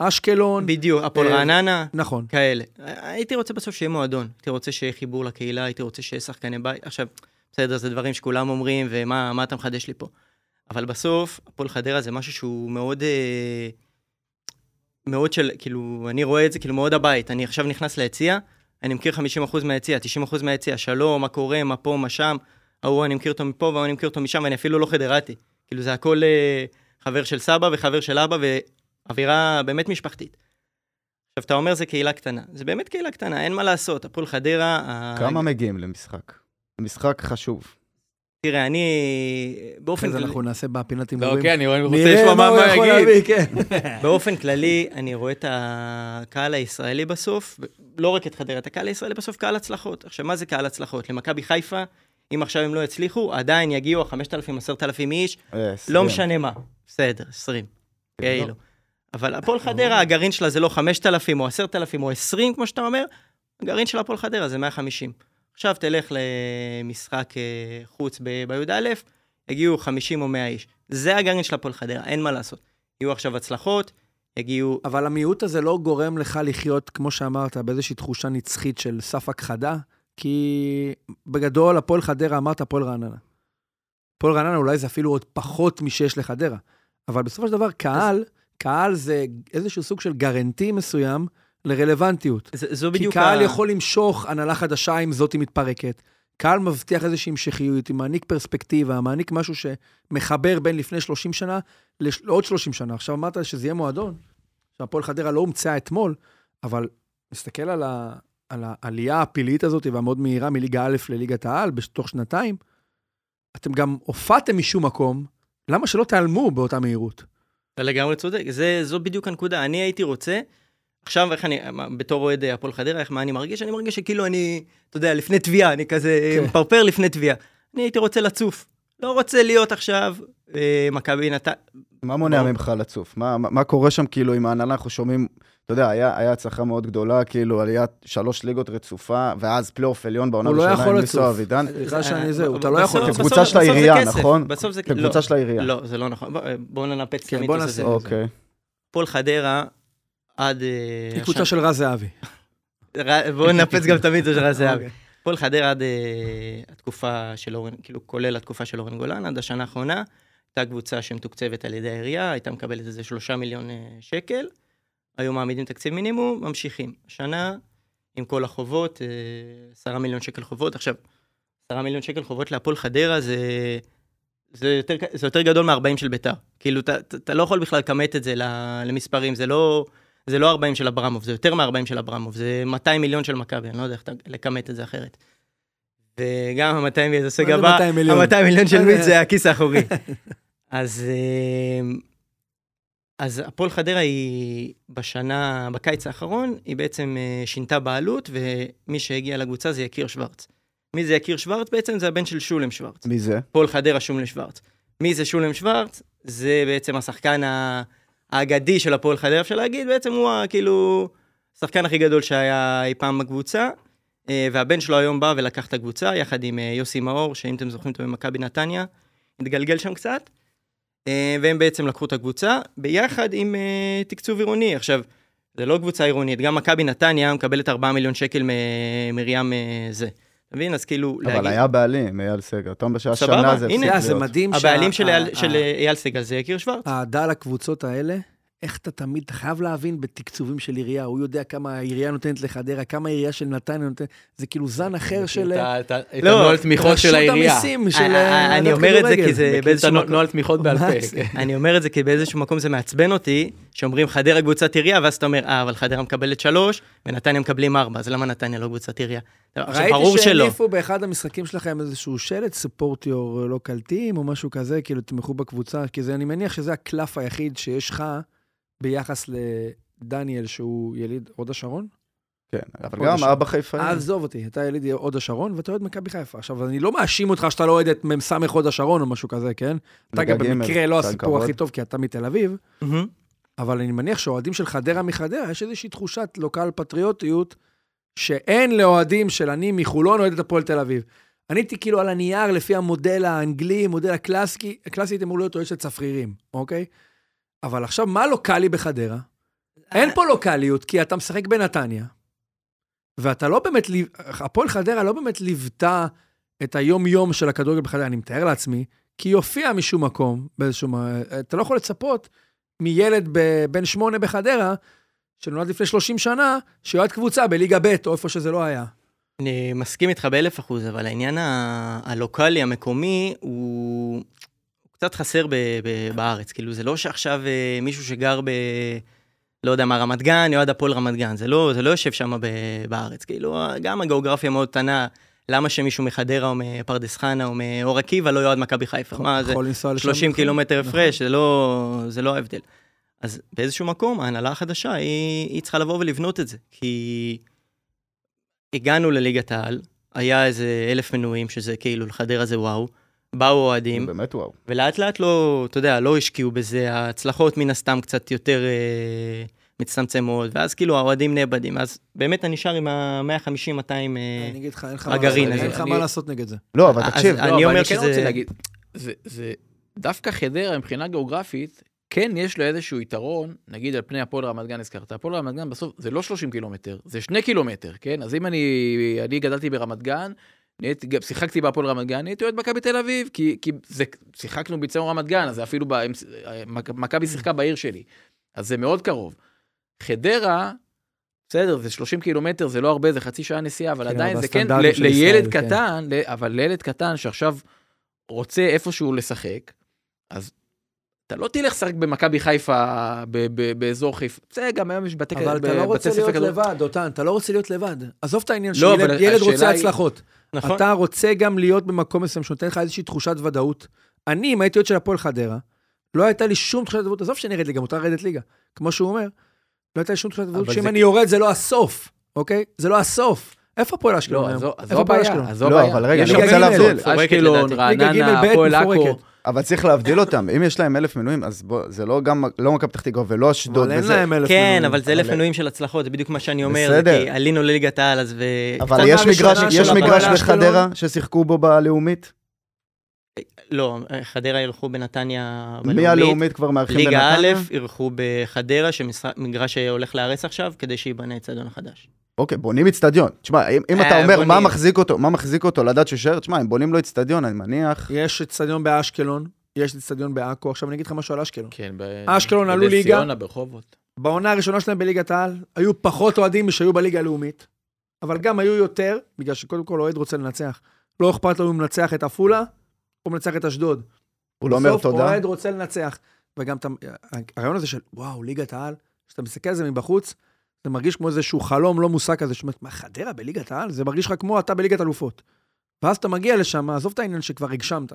Speaker 2: לאשקלון.
Speaker 5: בדיוק, הפועל
Speaker 2: אה,
Speaker 5: רעננה,
Speaker 2: נכון.
Speaker 5: כאלה. הייתי רוצה בסוף שיהיה מועדון, הייתי רוצה שיהיה חיבור לקהילה, הייתי רוצה שיהיה שחקני בית. עכשיו, בסדר, זה דברים שכולם אומרים, ומה מה אתה מחדש לי פה? אבל בסוף, הפועל חדרה זה משהו שהוא מאוד... אה, מאוד של, כאילו, אני רואה את זה כאילו מאוד הבית. אני עכשיו נכנס ליציע, אני מכיר 50% מהיציע, 90% מהיציע, שלום, מה קורה, מה פה, מה שם, ההוא אני מכיר אותו מפה והוא אני מכיר אותו משם, ואני אפילו לא חדרתי. כאילו, זה הכל אה, חבר של סבא וחבר של אבא, ואווירה באמת משפחתית. עכשיו, אתה אומר זה קהילה קטנה. זה באמת קהילה קטנה, אין מה לעשות. הפועל חדרה... ה-
Speaker 3: כמה מגיעים למשחק? משחק חשוב.
Speaker 5: תראה, אני באופן
Speaker 2: אחרי זה
Speaker 5: כללי,
Speaker 2: אנחנו נעשה בפינת
Speaker 4: לא,
Speaker 2: הימורים.
Speaker 4: כן, אני רואה- אני רוצה לשמוע
Speaker 2: מה הוא יכול
Speaker 4: יגיד.
Speaker 2: להביא, כן.
Speaker 5: באופן כללי, אני רואה את הקהל הישראלי בסוף, לא רק את חדרה, את הקהל הישראלי בסוף קהל הצלחות. עכשיו, מה זה קהל הצלחות? למכבי חיפה, אם עכשיו הם לא יצליחו, עדיין יגיעו 5,000, 10,000 איש,
Speaker 3: אה,
Speaker 5: לא. משנה מה. בסדר, 20.
Speaker 3: כן,
Speaker 5: כאילו. אבל הפועל חדרה, הגרעין שלה זה לא 5,000 או 10,000 או 20, כמו שאתה אומר, הגרעין של הפועל חדרה זה 150. עכשיו תלך למשחק אה, חוץ בי"א, יגיעו 50 או 100 איש. זה הגרעין של הפועל חדרה, אין מה לעשות. יהיו עכשיו הצלחות, יגיעו...
Speaker 2: אבל המיעוט הזה לא גורם לך לחיות, כמו שאמרת, באיזושהי תחושה נצחית של סף הכחדה, כי בגדול, הפועל חדרה, אמרת הפועל רעננה. הפועל רעננה אולי זה אפילו עוד פחות משש לחדרה, אבל בסופו של דבר, קהל, קהל זה איזשהו סוג של גרנטי מסוים לרלוונטיות.
Speaker 5: ז- זו
Speaker 2: כי
Speaker 5: בדיוק
Speaker 2: קהל
Speaker 5: ה-
Speaker 2: יכול למשוך הנהלה חדשה אם זאתי מתפרקת. קהל מבטיח איזושהי המשכיות, הוא מעניק פרספקטיבה, מעניק משהו שמחבר בין לפני 30 שנה לעוד 30 שנה. עכשיו אמרת שזה יהיה מועדון. עכשיו, הפועל חדרה לא הומצאה אתמול, אבל נסתכל על, ה, על העלייה הפלאית הזאת והמאוד מהירה מליגה א' לליגת העל בתוך שנתיים. אתם גם הופעתם משום מקום, למה שלא תיעלמו באותה מהירות?
Speaker 5: אתה לגמרי צודק, זה, זו בדיוק הנקודה. אני הייתי רוצה, עכשיו איך אני, בתור אוהד הפועל חדרה, איך מה אני מרגיש? אני מרגיש שכאילו אני, אתה יודע, לפני תביעה, אני כזה
Speaker 2: כן.
Speaker 5: מפרפר לפני תביעה. אני הייתי רוצה לצוף. לא רוצה להיות עכשיו אה, מכבי נתן...
Speaker 3: מה מונע. ממך לצוף? מה, מה, מה קורה שם כאילו עם ההנהלה? אנחנו שומעים, אתה יודע, היה, היה הצלחה מאוד גדולה, כאילו עליית שלוש ליגות רצופה, ואז פלייאוף עליון בעונה
Speaker 2: הוא לא
Speaker 3: הראשונה
Speaker 2: יכול
Speaker 3: עם ניסו
Speaker 2: לצוף.
Speaker 3: אבידן.
Speaker 2: סליחה שאני
Speaker 5: אה,
Speaker 2: זה,
Speaker 5: ב-
Speaker 2: אתה לא יכול...
Speaker 3: כקבוצה של העירייה. נכון?
Speaker 5: בסוף זה...
Speaker 3: כקבוצה
Speaker 5: לא,
Speaker 3: של העירייה.
Speaker 5: לא, זה לא נכון. בוא- בואו ננפץ את
Speaker 2: כן, בוא
Speaker 5: המיתוס. הזה.
Speaker 3: אוקיי.
Speaker 5: הפועל חדרה, עד... אה,
Speaker 2: היא קבוצה של רז זהבי.
Speaker 5: בואו ננפץ גם את המיתוס של רז זהבי.
Speaker 2: אוקיי.
Speaker 5: הפועל חדרה עד אה, התקופה של אורן, כאילו כולל התקופה של אורן גולן, עד השנה האחרונה, הייתה קבוצה שמתוקצבת על ידי העירייה, הייתה מקבלת איזה שלושה מיליון אה, שקל, היו מעמידים תקציב מינימום, ממשיכים. השנה, עם כל החובות, אה, עשרה מיליון שקל חובות. עכשיו, עשרה מיליון שקל חובות להפועל חדרה זה... זה יותר, זה יותר גדול מ-40 של ביתר. כאילו, אתה, לא יכול בכלל לכמת את זה למספרים, זה לא, זה לא 40 של אברמוב, זה יותר מ-40 של אברמוב, זה 200 מיליון של מכבי, אני לא יודע איך לכמת את זה אחרת. וגם ה-200 מיליון, זה סוג
Speaker 2: מה זה
Speaker 5: הבא,
Speaker 2: 200 מיליון?
Speaker 5: ה-200 מיליון של מיץ
Speaker 2: זה?
Speaker 5: זה הכיס האחורי. אז, אה, אז הפועל חדרה היא בשנה, בקיץ האחרון, היא בעצם אה, שינתה בעלות, ומי שהגיע לקבוצה זה יקיר שוורץ. מי זה יקיר שוורץ? בעצם זה הבן של שולם שוורץ.
Speaker 3: מי זה?
Speaker 5: הפועל חדרה שולם שוורץ. מי זה שולם שוורץ? זה בעצם השחקן האגדי של הפועל חדרה, אפשר להגיד, בעצם הוא כאילו השחקן הכי גדול שהיה אי פעם בקבוצה. אה, והבן שלו היום בא ולקח את הקבוצה, יחד עם אה, יוסי מאור, שאם אתם זוכרים אותו במכבי נתניה, התגלגל שם קצת. אה, והם בעצם לקחו את הקבוצה, ביחד עם אה, תקצוב עירוני. עכשיו, זה לא קבוצה עירונית, גם מכבי נתניה מקבלת 4 מיליון שקל מ- מרים אה, זה. אתה מבין? אז כאילו,
Speaker 3: אבל היה בעלים, אייל סגר. תום בשעה
Speaker 5: סבבה,
Speaker 3: שנה זה
Speaker 5: הנה.
Speaker 3: הפסיק
Speaker 2: אתה יודע, זה
Speaker 3: להיות.
Speaker 2: מדהים
Speaker 5: הבעלים של
Speaker 2: שה-
Speaker 5: אייל-
Speaker 2: ה-
Speaker 5: של אייל סגל זה יקיר שוורץ.
Speaker 2: האהדה לקבוצות האלה, איך אתה תמיד, אתה חייב להבין בתקצובים של עירייה, הוא יודע כמה העירייה נותנת לחדרה, כמה העירייה של נתניה נותנת, זה כאילו זן אחר של
Speaker 4: את את
Speaker 5: לא,
Speaker 4: הנוהל תמיכות של
Speaker 2: רשות
Speaker 4: העירייה.
Speaker 2: המיסים של
Speaker 5: אה, אה,
Speaker 2: אה,
Speaker 5: אני אומר את זה. כי זה
Speaker 4: את
Speaker 5: באיזשהו
Speaker 4: הנוהל-
Speaker 5: מקום-
Speaker 4: נוהל תמיכות בעל פה.
Speaker 5: אני אומר את זה כי באיזשהו מקום זה מעצבן אותי, שאומרים חדרה קבוצת עירייה, ואז אתה אומר, אה, אבל חדרה מקבלת שלוש, ונתניה מקבלים ארבע, אז למה נתניה לא קבוצת עירייה? עכשיו, ברור
Speaker 2: ראיתי. שהניפו באחד המשחקים שלכם איזשהו שלט, support your local team, או משהו כזה, כאילו תתמכו בקבוצה, כי זה, אני מניח שזה הקלף היחיד שיש לך ביחס לדניאל, שהוא יליד הוד השרון.
Speaker 3: כן, אבל גם
Speaker 2: השרון.
Speaker 3: אבא חיפאי.
Speaker 2: עזוב אותי, אתה יליד הוד השרון ואתה אוהד מכבי חיפה. עכשיו, אני לא מאשים אותך שאתה לא אוהד את מ"ס הוד השרון או משהו כזה, כן? אתה גם במקרה לא הסיפור. הכי טוב, כי אתה מתל אביב. אבל אני מניח שאוהדים של חדרה מחדרה, יש איזושהי תחושת לוקל פטריוטיות שאין לאוהדים של אני מחולון אוהד את הפועל תל אביב. אני הייתי כאילו על הנייר לפי המודל האנגלי, מודל הקלאסי, הקלאסי הייתי אמור להיות אוהד של צפרירים, אוקיי? אבל עכשיו, מה לוקאלי בחדרה? אין פה לוקאליות, כי אתה משחק בנתניה, ואתה לא באמת, הפועל חדרה לא באמת ליוותה את היום-יום של הכדורגל בחדרה, אני מתאר לעצמי, כי היא הופיעה משום מקום, באיזשהו... אתה לא יכול לצפות מילד בן שמונה בחדרה, שנולד לפני 30 שנה, שיועד קבוצה בליגה ב', או איפה שזה לא היה.
Speaker 5: אני מסכים איתך באלף אחוז, אבל העניין ה- הלוקאלי, המקומי, הוא קצת חסר ב- ב- בארץ. כאילו, זה לא שעכשיו אה, מישהו שגר ב... לא יודע מה, רמת גן, יועד הפועל רמת גן. זה לא, זה לא יושב שם ב- בארץ. כאילו, גם הגיאוגרפיה מאוד קטנה, למה שמישהו מחדרה או מפרדס חנה או מאור עקיבא לא יועד מכבי חיפה? מה זה?
Speaker 2: יכול לנסוע לשם
Speaker 5: 30
Speaker 2: בכלל.
Speaker 5: קילומטר
Speaker 2: נכון.
Speaker 5: הפרש, זה לא, זה לא ההבדל. אז באיזשהו מקום, ההנהלה החדשה, היא, היא צריכה לבוא ולבנות את זה. כי הגענו לליגת העל, היה איזה אלף מנויים, שזה כאילו לחדרה זה וואו, באו אוהדים,
Speaker 3: באמת וואו.
Speaker 5: ולאט לאט לא, אתה יודע, לא השקיעו בזה, ההצלחות מן הסתם קצת יותר אה, מצטמצמות, ואז כאילו האוהדים נאבדים, אז באמת אתה נשאר עם ה-150-200... אה,
Speaker 2: אני אגיד לך, אין לך
Speaker 5: הגרעין
Speaker 2: מה-
Speaker 5: הזה.
Speaker 2: אין לך
Speaker 4: אני-
Speaker 2: מה לעשות נגד זה.
Speaker 3: לא, אבל
Speaker 5: אז-
Speaker 3: תקשיב,
Speaker 5: אני
Speaker 4: לא, אבל
Speaker 5: אומר
Speaker 4: אני כן
Speaker 5: שזה-
Speaker 4: רוצה להגיד, זה, זה דווקא חדרה מבחינה גיאוגרפית, כן יש לו איזשהו יתרון, נגיד על פני הפועל רמת גן הזכרת, הפועל רמת גן בסוף זה לא 30 קילומטר, זה 2 קילומטר, כן? אז אם אני, אני גדלתי ברמת גן, נהייתי, גם שיחקתי בהפועל רמת גן, הייתי אוהד מכבי תל אביב, כי, כי זה, שיחקנו באיצטדיון רמת גן, אז אפילו, ב- מכ- מכבי שיחקה בעיר שלי, אז זה מאוד קרוב. חדרה, בסדר, זה 30 קילומטר, זה לא הרבה, זה חצי שעה נסיעה, אבל
Speaker 2: כן,
Speaker 4: עדיין זה כן, ל- לילד
Speaker 2: ישראל, כן.
Speaker 4: קטן, ל- אבל לילד קטן שעכשיו רוצה איפשהו לשחק, אז אתה לא תלך לשחק במכבי חיפה ב- ב- באזור חיפה. זה גם היום יש בתי
Speaker 2: אבל
Speaker 4: ב-
Speaker 2: אתה לא רוצה
Speaker 4: ספר
Speaker 2: להיות
Speaker 4: כדור-
Speaker 2: לבד, דותן, אתה לא רוצה להיות לבד. עזוב את העניין
Speaker 4: לא,
Speaker 2: שילד
Speaker 4: אבל
Speaker 2: רוצה
Speaker 4: היא-
Speaker 2: הצלחות.
Speaker 5: נכון?
Speaker 2: אתה רוצה גם להיות במקום מסוים שנותן לך איזושהי תחושת ודאות. אני, אם הייתי עוד של הפועל חדרה, לא הייתה לי שום תחושת ודאות, עזוב שאני ארד ליגה, מותר לרדת ליגה. כמו שהוא אומר, לא הייתה לי שום תחושת ודאות
Speaker 3: אבל
Speaker 2: שאם
Speaker 3: זה-
Speaker 2: אני יורד זה לא הסוף, אוקיי? זה לא הסוף. איפה הפועל אשקלון
Speaker 4: לא,
Speaker 2: היום? איפה הפועל אשקלון?
Speaker 4: אז זו
Speaker 3: לא,
Speaker 4: הבעיה.
Speaker 3: אבל רגע,
Speaker 2: אני רוצה
Speaker 3: להבדיל.
Speaker 4: אשקלון, רעננה, הפועל עכו.
Speaker 3: אבל צריך להבדיל אותם. אם יש להם אלף מנויים, אז בוא, זה לא גם, לא מכבי פתח תקווה ולא אשדוד.
Speaker 2: אבל אין
Speaker 3: וזה-
Speaker 2: להם אלף
Speaker 5: כן,
Speaker 2: מנויים.
Speaker 5: אבל זה אלף
Speaker 3: אבל-
Speaker 5: מנויים של הצלחות, זה בדיוק מה שאני אומר,
Speaker 3: בסדר.
Speaker 5: כי עלינו לליגת העל, אז ו...
Speaker 3: אבל יש מגרש. בחדרה ששיחקו בו בלאומית?
Speaker 5: לא, חדרה אירחו בנתניה
Speaker 3: מי הלאומית כבר מארחים
Speaker 5: ליגה
Speaker 3: בנתניה?
Speaker 5: א' אירחו בחדרה, שמגרש שהולך להיערץ עכשיו, כדי שייבנה אצטדיון החדש.
Speaker 3: אוקיי, בונים אצטדיון. תשמע, אם, אם
Speaker 5: אה,
Speaker 3: אתה אומר מה
Speaker 5: בונים.
Speaker 3: מחזיק אותו, מה מחזיק אותו לדעת שהוא יישאר, תשמע, אם בונים לו אצטדיון, אני מניח...
Speaker 2: יש אצטדיון באשקלון, יש אצטדיון בעכו, עכשיו אני אגיד לך משהו על אשקלון.
Speaker 4: כן, ב-
Speaker 2: אשקלון עלו
Speaker 4: בנס
Speaker 2: ליגה.
Speaker 4: ציונה, ברחובות.
Speaker 2: בעונה הראשונה שלהם בליגת העל, היו פחות אוהדים משהיו בליגה הלאומית, אבל גם היו יותר, בגלל שקודם כל אוהד רוצה לנצח. לא אכפת לו אם הוא מנצח את עפולה, או מנצח את אשדוד.
Speaker 3: הוא לא אומר
Speaker 2: בסוף
Speaker 3: תודה.
Speaker 2: אוהד רוצה לנצח. וגם אתה- הרעיון הזה של, וואו, ליגת העל, כשאתה מסתכל על זה מבחוץ, זה מרגיש כמו איזשהו חלום לא מושג כזה, שאומרת, מה, חדרה בליגת העל? זה מרגיש לך כמו אתה בליגת אלופות. ואז אתה מגיע לשם, עזוב את העניין שכבר הגשמת.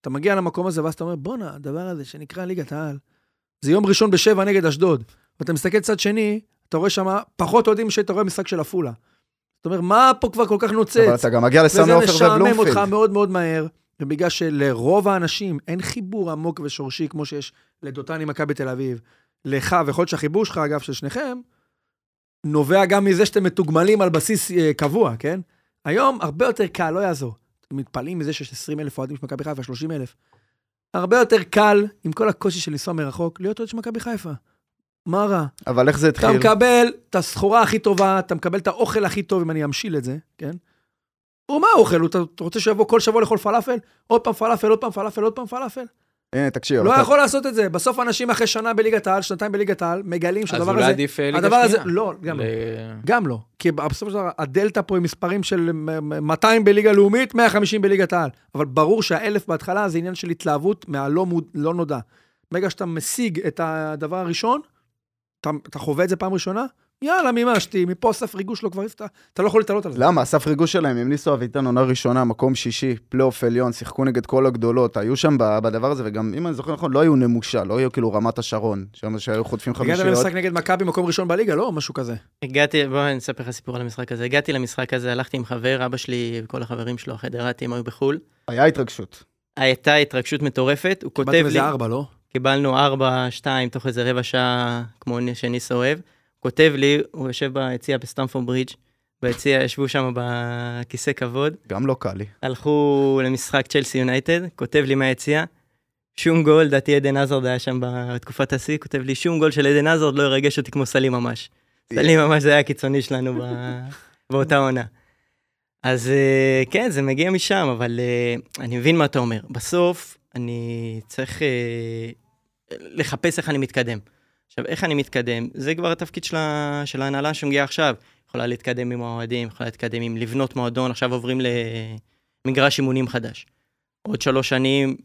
Speaker 2: אתה מגיע למקום הזה, ואז אתה אומר, בואנה, הדבר הזה שנקרא ליגת העל, זה יום ראשון בשבע נגד אשדוד. ואתה מסתכל צד שני, אתה רואה שם פחות אוהדים שאתה רואה משחק של עפולה. זאת אומרת, מה פה כבר כל כך נוצץ?
Speaker 3: אבל אתה גם מגיע לסמי
Speaker 2: וזה
Speaker 3: עופר
Speaker 2: משעמם אותך
Speaker 3: ובלומפילד.
Speaker 2: מאוד מאוד מהר, ובגלל שלרוב האנשים אין חיבור עמוק ושורשי כמו שיש לדותן עם מכבי תל אביב, לך, ויכול להיות שהחיבור שלך, אגב, של שניכם, נובע גם מזה שאתם מתוגמלים על בסיס אה, קבוע, כן? היום הרבה יותר קל, לא יעזור. מתפלאים מזה שיש 20 אלף אוהדים של מכבי חיפה, 30 אלף. הרבה יותר קל, עם כל הקושי של לנסוע מרחוק, להיות אוהד של מכבי חיפה. מה רע?
Speaker 3: אבל איך זה
Speaker 2: אתה
Speaker 3: התחיל?
Speaker 2: מקבל את הסחורה הכי טובה, אתה מקבל את האוכל הכי טוב, אם אני אמשיל את זה, כן? ומה האוכל? אתה אתה רוצה שיבוא כל שבוע לאכול פלאפל? עוד פעם פלאפל, עוד פעם פלאפל, עוד פעם פלאפל?
Speaker 3: הנה, תקשיב.
Speaker 2: לא
Speaker 3: אתה-
Speaker 2: יכול לעשות את זה. בסוף אנשים אחרי שנה בליגת העל, שנתיים בליגת העל, מגלים
Speaker 4: אז
Speaker 2: שהדבר
Speaker 4: אולי
Speaker 2: הזה...
Speaker 4: עדיף אה, ליגה
Speaker 2: הדבר הזה,
Speaker 4: שנייה.
Speaker 2: לא, גם לא.
Speaker 4: ל-
Speaker 2: גם לא. כי בסופו של דבר, הדלתא פה עם מספרים של מ- מ- 200 בליגה לאומית, 150 בליגת העל. אבל ברור שהאלף בהתחלה זה עניין של התלהבות מהלא מוד- לא נודע. ברגע שאתה משיג את הדבר הראשון, אתה, אתה חווה את זה פעם ראשונה, יאללה, מימשתי, מפה סף ריגוש לא כבר אתה, אתה לא יכול להתעלות על זה.
Speaker 3: למה? הסף ריגוש שלהם, עם ניסו אביטן עונה ראשונה, מקום שישי, פלייאוף עליון, שיחקו נגד כל הגדולות, היו שם בדבר הזה, וגם, אם אני זוכר נכון, לא היו נמושה, לא היו כאילו רמת השרון, שם שהיו חוטפים
Speaker 2: הגעת
Speaker 3: חמישיות.
Speaker 2: למשחק נגד מכבי מקום ראשון בליגה, לא? משהו כזה.
Speaker 5: הגעתי, בוא אני אספר לך סיפור על המשחק הזה. הגעתי למשחק הזה, הלכתי עם חבר, אבא שלי וכל החברים שלו, החדרתים היו בחו"ל.
Speaker 3: היה התרגשות.
Speaker 5: הייתה התרגשות מטורפת, הוא כותב
Speaker 2: קיבלתם
Speaker 5: לי,
Speaker 2: איזה ארבע, לא?
Speaker 5: קיבלנו ארבע, שתיים, תוך איזה רבע שעה, כמו שניס אוהב. כותב לי, הוא יושב ביציע בסטמפורד ברידג', ביציע ישבו שם בכיסא כבוד,
Speaker 3: גם לא קל לי.
Speaker 5: הלכו למשחק צ'לסי יונייטד, כותב לי מהיציע, שום גול, לדעתי עדן עזרד היה שם בתקופת השיא, כותב לי, שום גול של עדן עזרד לא ירגש אותי כמו סלים ממש. סלים ממש זה היה הקיצוני שלנו ב... באותה עונה. אז אה, כן, זה מגיע משם, אבל אה, אני מבין מה אתה אומר. בסוף, אני צריך אה, לחפש איך אני מתקדם. עכשיו, איך אני מתקדם? זה כבר התפקיד של, ה... של ההנהלה שמגיעה עכשיו. יכולה להתקדם עם האוהדים, יכולה להתקדם עם לבנות מועדון, עכשיו עוברים למגרש אימונים חדש. עוד שלוש שנים,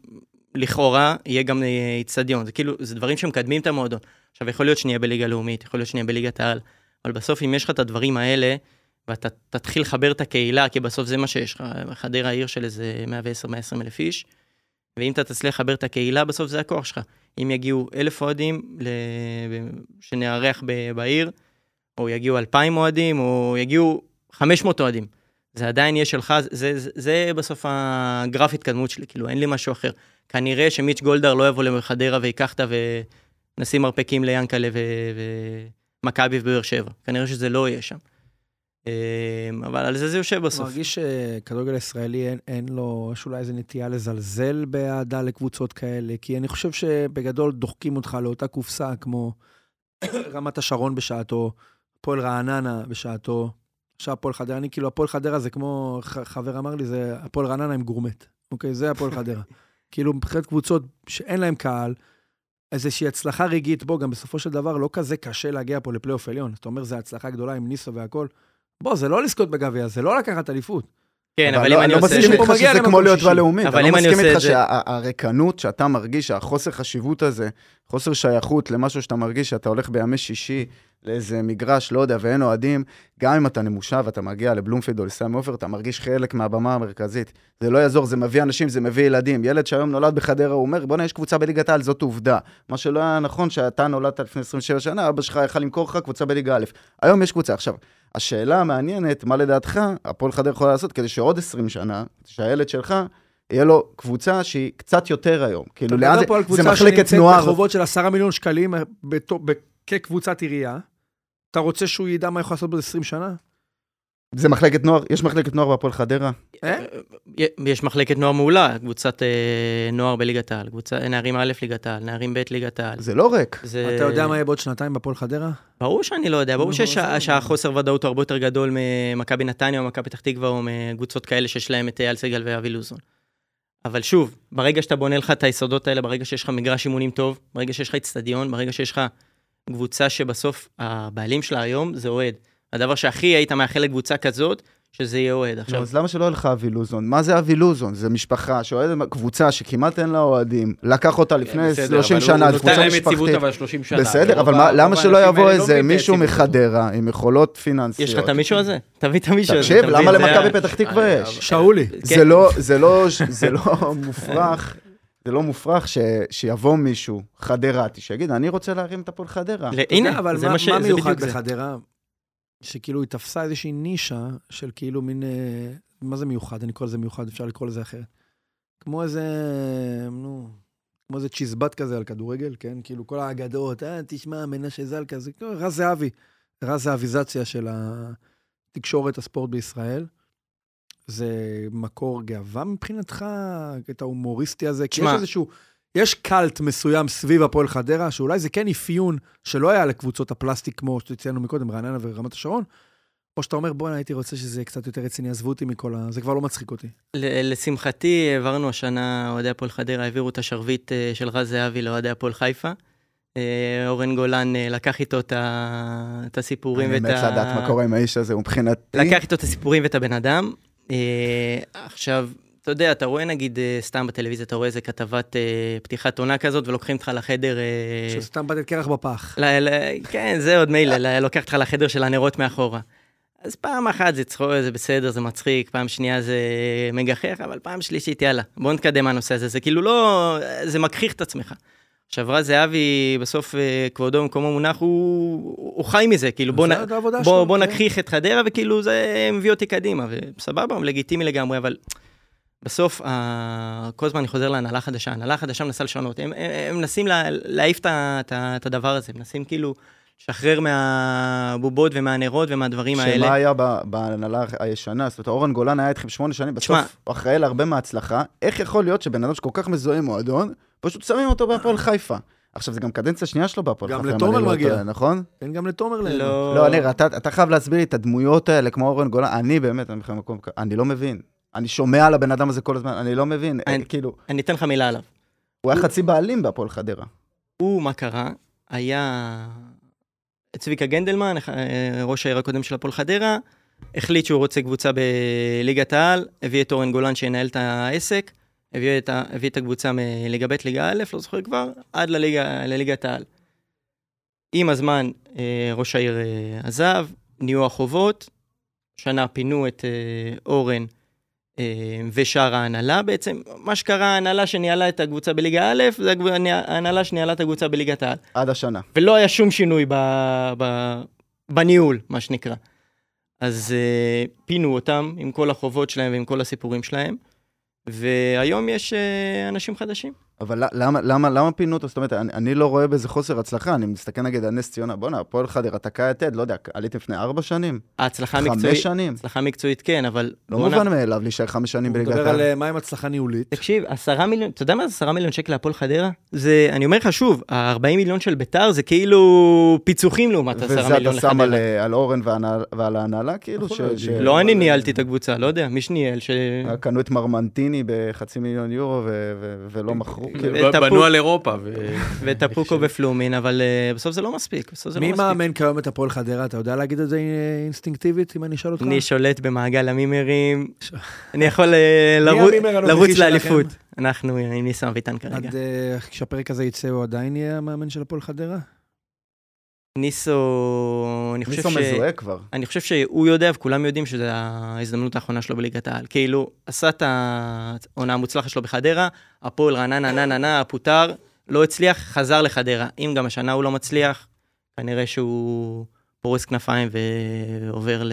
Speaker 5: לכאורה, יהיה גם אה, איצטדיון. זה כאילו, זה דברים שמקדמים את המועדון. עכשיו, יכול להיות שנהיה בליגה לאומית, יכול להיות שנהיה בליגת העל, אבל בסוף, אם יש לך את הדברים האלה, ואתה תתחיל לחבר את הקהילה, כי בסוף זה מה שיש לך, חדרה עיר של איזה 110-120 אלף איש, ואם אתה תצליח לחבר את הקהילה, בסוף זה הכוח שלך. אם יגיעו אלף אוהדים ל... שנארח ב... בעיר, או יגיעו אלפיים אוהדים, או יגיעו 500 אוהדים. זה עדיין יהיה שלך, זה, זה, זה בסוף הגרף התקדמות שלי, כאילו, אין לי משהו אחר. כנראה שמיץ' גולדהר לא יבוא לחדרה ויקח אותה ונשים מרפקים ליאנקלה ומכבי ובאר שבע. כנראה שזה לא יהיה שם. אמ, אבל על זה זה יושב בסוף.
Speaker 2: מרגיש שכדורגל ישראלי אין, אין לו, יש אולי איזו נטייה לזלזל באהדה לקבוצות כאלה, כי אני חושב שבגדול דוחקים אותך לאותה קופסה כמו רמת השרון בשעתו, הפועל רעננה בשעתו, עכשיו הפועל חדרה, אני כאילו, הפועל חדרה זה כמו, חבר אמר לי, זה הפועל רעננה עם גורמט, אוקיי? זה הפועל חדרה. כאילו, מבחינת קבוצות שאין להם קהל, איזושהי הצלחה רגעית, בוא, גם בסופו של דבר לא כזה קשה להגיע פה לפלייאוף עליון. אתה אומר, זו הצלחה גדולה עם ניסו והכל. בוא, זה לא לזכות בגביע, זה לא לקחת אליפות.
Speaker 5: כן, אבל
Speaker 3: לא-
Speaker 5: אם אני
Speaker 3: לא
Speaker 5: עושה...
Speaker 3: מסכים
Speaker 2: פה
Speaker 3: איתך
Speaker 2: מגיע
Speaker 3: שזה כמו להיות. בלאומית.
Speaker 5: אבל
Speaker 3: אני
Speaker 5: אם
Speaker 3: לא
Speaker 5: אני
Speaker 3: מסכים
Speaker 5: עושה
Speaker 3: איתך
Speaker 5: את זה-
Speaker 3: שהריקנות שאתה מרגיש, החוסר חשיבות הזה, חוסר שייכות למשהו שאתה מרגיש שאתה הולך בימי שישי לאיזה מגרש, לא יודע, ואין אוהדים, גם אם אתה נמושב ואתה מגיע לבלומפילד או לסמי עופר, אתה מרגיש חלק מהבמה המרכזית. זה לא יעזור, זה מביא אנשים, זה מביא ילדים. ילד שהיום נולד בחדרה, הוא אומר, בוא'נה, יש קבוצה בליגת העל, זאת עובדה. מה שלא היה נכון, שאתה נולדת לפני 27 שנה, אבא שלך יכל למכור לך קבוצה בליגה א'. היום יש קבוצה. עכשיו, השאלה המעניינת, מה לדעתך הפועל חדרה יכולה לעשות כדי שעוד 20 שנה, שהילד שלך, יהיה לו קבוצה שהיא קצת יותר היום. כאילו,
Speaker 2: אתה
Speaker 3: לאן
Speaker 2: מדבר
Speaker 3: זה,
Speaker 2: פה על
Speaker 3: זה
Speaker 2: קבוצה
Speaker 3: מחלקת
Speaker 2: שנמצאת. בחובות של עשרה מיליון שקלים כקבוצת עירייה. אתה רוצה שהוא ידע מה יכול לעשות בעוד 20 שנה?
Speaker 3: זה מחלקת נוער, יש מחלקת נוער בהפועל חדרה?
Speaker 2: אה?
Speaker 5: יש מחלקת נוער מעולה, קבוצת אה, נוער בליגת העל, קבוצה נערים א' ליגת העל, נערים ב' ליגת העל.
Speaker 3: זה לא ריק.
Speaker 5: זה...
Speaker 2: אתה יודע מה יהיה בעוד שנתיים בהפועל חדרה?
Speaker 5: ברור שאני לא יודע, ברור
Speaker 2: עזוב.
Speaker 5: שהחוסר ודאות הוא הרבה יותר גדול ממכבי נתניה או מכבי פתח תקווה או מקבוצות כאלה שיש להם את אייל סגל ואבי לוזון. אבל שוב, ברגע שאתה בונה לך את היסודות האלה, ברגע שיש לך מגרש אימונים טוב, ברגע שיש לך אצטדיון, ברגע שיש לך קבוצה שבסוף הבעלים שלה היום זה אוהד. הדבר שהכי היית מאחל לקבוצה כזאת, שזה יהיה אוהד.
Speaker 3: עכשיו, אז למה שלא יהיה לך אבי לוזון? מה זה אבי לוזון? זה משפחה שאוהדת קבוצה שכמעט אין לה אוהדים, לקח אותה לפני
Speaker 4: כן, בסדר,
Speaker 3: 30
Speaker 4: אבל
Speaker 3: שנה, זו קבוצה משפחתית.
Speaker 4: אבל 30 שנה.
Speaker 3: בסדר,
Speaker 4: ורוב
Speaker 3: אבל למה שלא יבוא
Speaker 4: לא
Speaker 3: איזה מישהו. מחדרה עם יכולות פיננסיות?
Speaker 5: יש לך את המישהו הזה? תביא את המישהו הזה.
Speaker 3: תקשיב, למה למכבי פתח תקווה
Speaker 4: אה,
Speaker 3: יש?
Speaker 2: שאולי.
Speaker 5: כן.
Speaker 3: זה לא, זה לא, זה לא מופרך, זה לא מופרך ש, שיבוא מישהו חדרתי, שיגיד, אני רוצה להרים את הפועל חדרה.
Speaker 5: הנה,
Speaker 2: אבל
Speaker 5: זה
Speaker 2: מה-
Speaker 5: ש...
Speaker 2: מיוחד. בחדרה? שכאילו היא תפסה איזושהי נישה של כאילו מין, אה, מה זה מיוחד? אני קורא לזה מיוחד, אפשר לקרוא לזה אחרת. כמו איזה, נו, כמו איזה צ'יזבט כזה על כדורגל, כן? כאילו כל האגדות, אה, תשמע, מנשה זלקה, זה כאילו רז זהבי. רז זהביזציה של התקשורת הספורט בישראל. זה מקור גאווה מבחינתך, הקטע ההומוריסטי הזה? כי יש
Speaker 5: תשמע.
Speaker 2: איזשהו, יש קאלט מסוים סביב הפועל חדרה, שאולי זה כן אפיון שלא היה לקבוצות הפלסטיק כמו שציינו מקודם, רעננה ורמת השרון, או שאתה אומר, בואנה, הייתי רוצה שזה יהיה קצת יותר רציני, עזבו אותי מכל ה... זה כבר לא מצחיק אותי.
Speaker 5: ל- לשמחתי, העברנו השנה, אוהדי הפועל חדרה העבירו את השרביט אה, של רז זהבי לאוהדי הפועל חיפה. אה, אורן גולן אה, לקח איתו את ה- את הסיפורים
Speaker 3: אני
Speaker 5: ואת
Speaker 3: מת לדעת מה קורה עם האיש הזה, מבחינתי.
Speaker 5: לקח איתו את הסיפורים ואת הבן אדם. עכשיו, אתה יודע, אתה רואה נגיד, אה, סתם בטלוויזיה, אתה רואה איזה כתבת אה, פתיחת עונה כזאת, ולוקחים אותך לחדר... אה,
Speaker 2: שסתם באתי קרח בפח.
Speaker 5: ל- ל- כן, זה עוד מילא, לוקח אותך לחדר של הנרות מאחורה. אז פעם אחת זה צחוק, זה בסדר, זה מצחיק, פעם שנייה זה מגחך, אבל פעם שלישית, יאללה, בוא נתקדם מהנושא הזה. זה כאילו לא, זה מגחיך את עצמך. רז זהבי, בסוף כבודו במקומו מונח, הוא, הוא חי מזה, כאילו בוא, נ, בוא,
Speaker 2: שלו,
Speaker 5: בוא
Speaker 2: כן.
Speaker 5: נגחיך את חדרה, וכאילו זה מביא אותי קדימה, וסבבה, לגיטימי לגמרי, אבל בסוף. כל הזמן אני חוזר להנהלה חדשה, ההנהלה חדשה מנסה לשנות, הם, הם, הם מנסים לה, להעיף את הדבר הזה, מנסים כאילו לשחרר מהבובות ומהנרות ומהדברים האלה.
Speaker 3: שמה היה ב- בהנהלה הישנה? זאת אומרת, אורן גולן היה איתכם שמונה שנים. בסוף הוא אחראי להרבה מההצלחה. איך יכול להיות שבן אדם שכל כך מזוהה עם מועדון, פשוט שמים אותו בהפועל חיפה? עכשיו, זה גם קדנציה שנייה שלו בהפועל
Speaker 2: גם
Speaker 3: חיפה. אם
Speaker 2: לתומר
Speaker 3: אני לא
Speaker 2: מגיע.
Speaker 3: טועה, נכון?
Speaker 2: תן גם לתומר ליהנות.
Speaker 5: לא,
Speaker 3: לא, ניר, אתה, אתה חייב להסביר לי את הדמויות האלה, כמו אורן גולן. אני באמת, אני בכלל מקום, אני לא מבין. אני שומע על הבן אדם הזה כל הזמן, אני לא מבין.
Speaker 5: אני-
Speaker 3: אה, כאילו,
Speaker 5: אני אתן לך מילה עליו.
Speaker 3: הוא היה חצי בעלים בהפועל חדרה.
Speaker 5: הוא, מה קרה? היה... צביקה גנדלמן, אה, ראש העיר הקודם של הפועל חדרה, החליט שהוא רוצה קבוצה בליגת העל, הביא את אורן גולן שינהל את העסק, הביא את, ה... הביא את הקבוצה מליגה ב', ליגה א', לא זוכר כבר, עד לליגה, לליגת העל. עם הזמן, אה, ראש העיר עזב, נהיו החובות, שנה פינו את אורן ושאר ההנהלה בעצם. מה שקרה, ההנהלה שניהלה את הקבוצה בליגה א', זה ההנהלה שניהלה את הקבוצה בליגת העל.
Speaker 3: עד השנה.
Speaker 5: ולא היה שום שינוי ב, ב, בניהול, מה שנקרא. אז uh, פינו אותם עם כל החובות שלהם ועם כל הסיפורים שלהם, והיום יש uh, אנשים חדשים.
Speaker 3: אבל למה, למה, למה פינו אותו? זאת אומרת, אני, אני לא רואה בזה חוסר הצלחה, אני מסתכל נגיד על נס ציונה, בואנה, הפועל חדרה תקע את עד, לא יודע, עליתם לפני ארבע שנים?
Speaker 5: ההצלחה
Speaker 3: חמש
Speaker 5: המקצועית,
Speaker 3: שנים?
Speaker 5: הצלחה מקצועית כן, אבל...
Speaker 3: לא
Speaker 5: בוא נ-
Speaker 3: מובן מאליו להישאר חמש שנים
Speaker 2: הוא
Speaker 3: בליגת
Speaker 2: מדבר על
Speaker 3: העל.
Speaker 2: אה, מה עם הצלחה ניהולית.
Speaker 5: תקשיב, עשרה מיליון, אתה יודע מה זה עשרה מיליון שקל להפועל חדרה? זה, אני אומר לך שוב, ה-40 מיליון של ביתר זה כאילו פיצוחים לעומת עשרה
Speaker 3: וזה
Speaker 5: מיליון
Speaker 3: אתה שם על,
Speaker 5: לחדרה.
Speaker 3: אה, על אורן ועל ההנהלה, כאילו,
Speaker 2: יכול
Speaker 3: ש... ש...
Speaker 5: לא אני ניהלתי את הקבוצה, לא יודע, מי שניהל, ש...
Speaker 3: קנו את מרמנטיני בחצי מיליון יורו ולא מכרו.
Speaker 5: ואת
Speaker 4: בנו על אירופה.
Speaker 5: ואת הפוקו ופלומין, אבל אה, בסוף זה לא מספיק, לא
Speaker 2: מי. מאמן כיום את הפועל חדרה? אתה יודע להגיד את זה אה, אינסטינקטיבית, אם אני אשאל אותך?
Speaker 5: אני שולט במעגל המימרים, אני יכול אה, לרוץ? לאליפות. אנחנו עם ניסן אביטן כרגע.
Speaker 2: עד כשהפרק הזה יצא, הוא עדיין יהיה המאמן של הפועל חדרה?
Speaker 5: ניסו, אני חושב
Speaker 3: ניסו
Speaker 5: ש...
Speaker 3: מזוהה כבר.
Speaker 5: אני חושב שהוא יודע וכולם יודעים שזו ההזדמנות האחרונה שלו בליגת העל. כאילו, עשה את העונה המוצלחת שלו בחדרה, הפועל רעננה, נה נה נה, פוטר, לא הצליח, חזר לחדרה. אם גם השנה הוא לא מצליח, כנראה שהוא פורס כנפיים ועובר ל...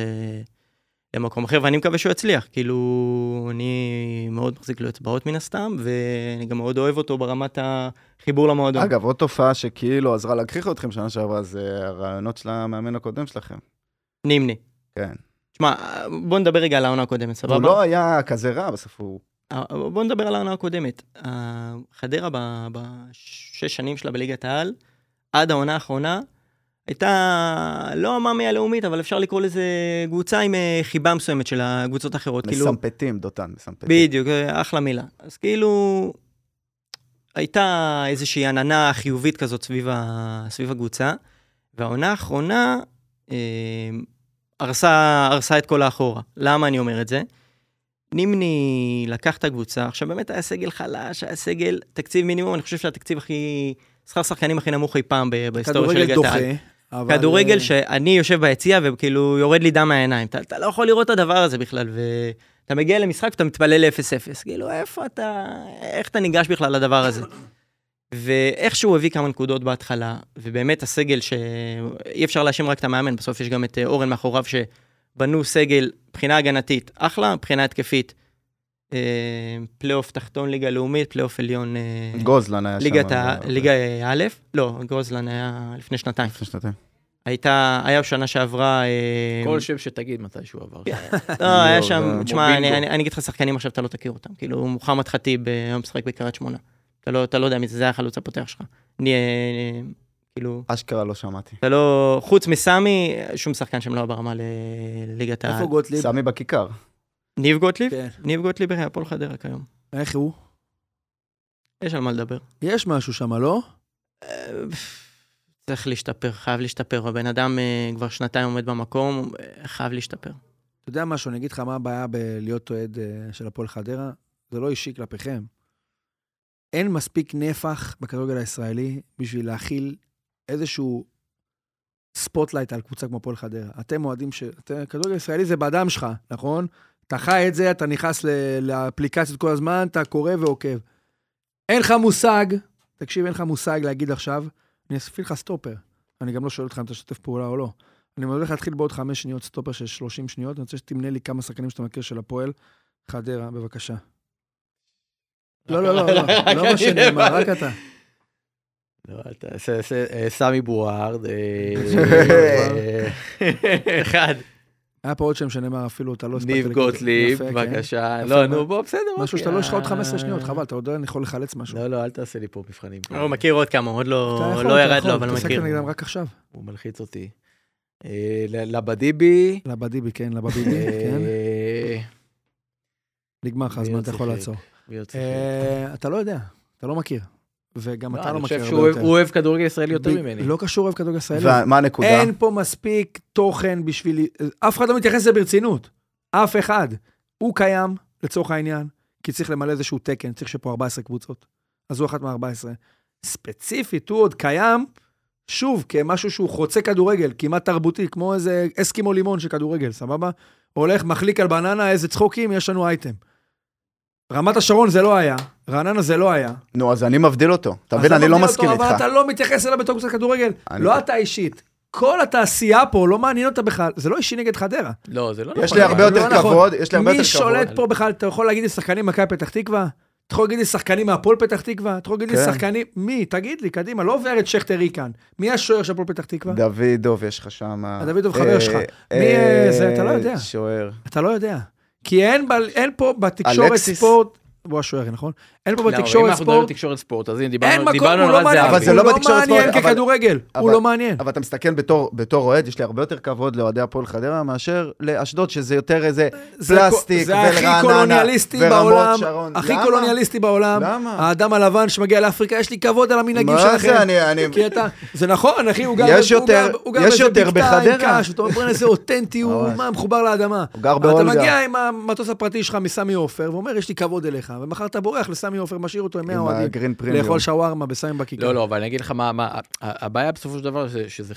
Speaker 5: למקום אחר, ואני מקווה שהוא יצליח. כאילו, אני מאוד מחזיק לו אצבעות מן הסתם, ואני גם מאוד אוהב אותו ברמת החיבור למועדון.
Speaker 3: אגב, עוד תופעה שכאילו עזרה להגחיך אתכם שנה שעברה, זה הרעיונות של המאמן הקודם שלכם.
Speaker 5: נימני.
Speaker 3: כן.
Speaker 5: תשמע, בוא נדבר רגע על העונה הקודמת, סבבה?
Speaker 3: הוא לא היה כזה רע, בסוף הוא...
Speaker 5: אה, בוא נדבר על העונה הקודמת. חדרה בשש שנים שלה בליגת העל, עד העונה האחרונה, הייתה לא המאמי הלאומית, אבל אפשר לקרוא לזה קבוצה עם אה, חיבה מסוימת של הקבוצות האחרות. כאילו,
Speaker 3: מסמפטים, דותן, מסמפטים.
Speaker 5: בדיוק, אה, אחלה מילה. אז כאילו, הייתה איזושהי עננה חיובית כזאת סביב, ה... סביב הקבוצה, והעונה האחרונה אה, הרסה, הרסה את כל האחורה. למה אני אומר את זה? נימני לקח את הקבוצה, עכשיו באמת היה סגל חלש, היה סגל תקציב מינימום, אני חושב שהתקציב הכי, שכר שחקנים הכי נמוך אי פעם בהיסטוריה של
Speaker 2: כדורגל
Speaker 5: ליגת
Speaker 2: דוחה. אבל,
Speaker 5: כדורגל
Speaker 2: אה,
Speaker 5: שאני יושב ביציע וכאילו יורד לי דם מהעיניים. אתה, אתה לא יכול לראות את הדבר הזה בכלל, ואתה מגיע למשחק ואתה מתפלל ל-0-0. כאילו, איפה אתה, איך אתה ניגש בכלל לדבר הזה? ואיכשהו הוא הביא כמה נקודות בהתחלה, ובאמת הסגל שאי אפשר להאשים רק את המאמן, בסוף יש גם את אה, אורן מאחוריו שבנו סגל מבחינה הגנתית אחלה, מבחינה התקפית. אה, פלייאוף תחתון ליגה לאומית, פלייאוף עליון אה,
Speaker 3: גוזלן היה שם.
Speaker 5: ליגת ה- ליגה א', לא, גוזלן היה לפני שנתיים.
Speaker 3: לפני שנתיים.
Speaker 5: הייתה, היה שנה שעברה... אה,
Speaker 4: כל שם שתגיד מתי שהוא עבר.
Speaker 5: לא, היה
Speaker 3: לא,
Speaker 5: שם,
Speaker 3: זה
Speaker 5: תשמע, אני, אגיד לך שחקנים עכשיו, אתה לא תכיר אותם. כאילו, מוחמד ח'טיב אה, היום משחק בקריית שמונה. אתה לא, לא יודע מי זה, זה החלוץ הפותח שלך. אני, אה, אה, כאילו,
Speaker 3: אשכרה לא שמעתי.
Speaker 5: אתה לא, חוץ מסמי, שום שחקן שם לא ברמה לליגת העל.
Speaker 2: איפה גוטליב?
Speaker 3: סמי בכיכר.
Speaker 5: ניב גוטליב?
Speaker 2: כן.
Speaker 5: ניב גוטליב היה הפועל חדרה כיום.
Speaker 2: איך הוא?
Speaker 5: יש על מה לדבר.
Speaker 2: יש משהו שם, לא?
Speaker 5: אה, צריך להשתפר, חייב להשתפר. הבן אדם אה, כבר שנתיים עומד במקום, אה, חייב להשתפר.
Speaker 2: אתה יודע משהו, אני אגיד לך מה הבעיה בלהיות אוהד של הפועל חדרה? זה לא אישי כלפיכם. אין מספיק נפח בכדורגל הישראלי בשביל להכיל איזשהו spotlight על קבוצה כמו הפועל חדרה. אתם אוהדים ש... אתם- כדורגל ישראלי זה בדם שלך, נכון? אתה חי את זה, אתה נכנס לאפליקציות כל הזמן, אתה קורא ועוקב. אין לך מושג, תקשיב, אין לך מושג להגיד עכשיו, אני אספיק לך סטופר. אני גם לא שואל אותך אם אתה משתף פעולה או לא. אני הולך להתחיל בעוד חמש שניות סטופר של 30 שניות, אני רוצה שתמנה לי כמה שחקנים שאתה מכיר של הפועל. חדרה, בבקשה. לא, לא, לא, לא, לא מה שנאמר, רק אתה.
Speaker 4: לא, אה, סמי בווארד. אה, אה,
Speaker 5: אחד.
Speaker 2: היה פה עוד שם שנאמר אפילו, אתה לא הספקת
Speaker 4: ניב. גוטליב,
Speaker 2: כן.
Speaker 4: בבקשה. לא. נו, בוא, בסדר.
Speaker 2: משהו שאתה
Speaker 4: אוקיי,
Speaker 2: לא, יש לך עוד
Speaker 4: אה,
Speaker 2: 15 שניות, חבל, אתה יודע, אני יכול לחלץ משהו.
Speaker 4: לא, לא, אל תעשה לי פה מבחנים.
Speaker 5: הוא מכיר עוד כמה, עוד לא
Speaker 2: אתה יכול,
Speaker 5: לא
Speaker 2: אתה
Speaker 5: ירד
Speaker 2: יכול,
Speaker 5: לו, אבל הוא
Speaker 2: אתה
Speaker 5: מכיר.
Speaker 2: עסקת נגדם רק עכשיו.
Speaker 4: הוא מלחיץ אותי. אה, לבדיבי.
Speaker 2: לבדיבי, כן, לבביבי, כן.
Speaker 4: אה,
Speaker 2: נגמר לך הזמן,
Speaker 4: עוד
Speaker 2: אתה יכול? לעצור.
Speaker 4: עוד?
Speaker 2: אה, אתה לא יודע, אתה לא מכיר. וגם אתה לא
Speaker 4: אני
Speaker 2: מכיר
Speaker 4: חושב
Speaker 2: הרבה
Speaker 4: שהוא אוהב-
Speaker 2: יותר.
Speaker 4: הוא אוהב כדורגל ישראלי יותר
Speaker 2: ב-
Speaker 4: ממני.
Speaker 2: לא קשור אוהב כדורגל ישראלי.
Speaker 3: ומה הנקודה?
Speaker 2: אין פה מספיק תוכן בשביל... אף אחד לא מתייחס לזה ברצינות. אף אחד. הוא קיים, לצורך העניין, כי צריך למלא איזשהו תקן, צריך שפה 14 קבוצות. אז הוא אחת מה-14. ספציפית, הוא עוד קיים, שוב, כמשהו שהוא חוצה כדורגל, כמעט תרבותי, כמו איזה אסקימו לימון של כדורגל, סבבה? הולך, מחליק על בננה, איזה צחוקים, יש לנו אייטם. רמת השרון זה לא היה, רעננה זה לא היה.
Speaker 3: נו, אז אני מבדיל אותו. אתה מבין, אני לא מסכים איתך.
Speaker 2: אבל אתה לא מתייחס אליו בתור קבוצת כדורגל.
Speaker 3: אני-
Speaker 2: לא אתה אישית. כל התעשייה פה לא מעניין אותה בכלל, זה לא אישי נגד חדרה.
Speaker 4: לא, זה לא נכון.
Speaker 3: יש לי הרבה
Speaker 4: אבל-
Speaker 3: יותר
Speaker 2: לא נכון.
Speaker 3: כבוד, יש לי הרבה יותר
Speaker 2: מי
Speaker 3: כבוד.
Speaker 2: שולט פה בכלל, אתה יכול להגיד לי שחקנים ממכבי פתח תקווה? אתה יכול להגיד לי שחקנים מהפועל פתח תקווה? אתה יכול להגיד לי
Speaker 3: כן.
Speaker 2: שחקנים... מי? תגיד לי, קדימה, לא עובר את שכטר ריקן. מי השוער של הפועל פתח תקווה?
Speaker 3: דוד דוב, יש לך שם.
Speaker 2: דוד חבר שלך. מי, אה, זה, אתה לא יודע.
Speaker 3: שוער.
Speaker 2: אתה לא יודע. כי אין, ב... אין פה בתקשורת
Speaker 3: אלקסיס.
Speaker 2: ספורט... הוא השוער, נכון? אין פה
Speaker 4: לא, אבל אם
Speaker 2: בתקשורת
Speaker 4: אנחנו מדברים על
Speaker 2: ספורט...
Speaker 4: תקשורת ספורט, אז הנה,
Speaker 2: אין
Speaker 4: דיברנו
Speaker 2: מקום,
Speaker 4: דיברנו
Speaker 2: הוא
Speaker 4: על
Speaker 2: לא
Speaker 4: רז
Speaker 2: מעניין.
Speaker 3: אבל
Speaker 4: זהבי.
Speaker 3: זה
Speaker 2: הוא
Speaker 3: לא
Speaker 2: לא
Speaker 3: בתקשורת
Speaker 2: מעניין
Speaker 3: ספורט, אבל-
Speaker 2: ככדורגל. הוא
Speaker 3: אבל-
Speaker 2: לא מעניין.
Speaker 3: אבל אתה מסתכל בתור, בתור אוהד, יש לי הרבה יותר כבוד לאוהדי הפועל חדרה מאשר לאשדוד, שזה יותר איזה
Speaker 2: זה
Speaker 3: פלסטיק
Speaker 2: זה קולוניאליסטי
Speaker 3: ורמות
Speaker 2: בעולם,
Speaker 3: שרון.
Speaker 2: הכי
Speaker 3: למה?
Speaker 2: קולוניאליסטי בעולם.
Speaker 3: למה?
Speaker 2: האדם הלבן שמגיע לאפריקה, יש לי כבוד על המנהגים
Speaker 3: מה
Speaker 2: שלכם.
Speaker 3: זה, אני... אני...
Speaker 2: כי אתה, זה נכון, אחי, הוא גר, הוא הוא באיזה
Speaker 3: יותר
Speaker 2: בקתה עם
Speaker 3: בחדרה.
Speaker 2: קש, אתה אומר איזה אותנטי הוא, מחובר לאדמה.
Speaker 3: הוא גר
Speaker 2: אתה. מגיע עם המטוס הפרטי שלך מסמי עופר, ואומר, יש לי כבוד אליך, ומחר אתה בורח לסמי עופר, משאיר אותו עם 100
Speaker 3: עם
Speaker 2: אוהדים,
Speaker 3: הגרין פרימיום.
Speaker 2: לאכול שווארמה בסמי בכיכר.
Speaker 4: לא, לא, אבל אני אגיד לך מה, מה, הבעיה בסופו של דבר, זה, שזה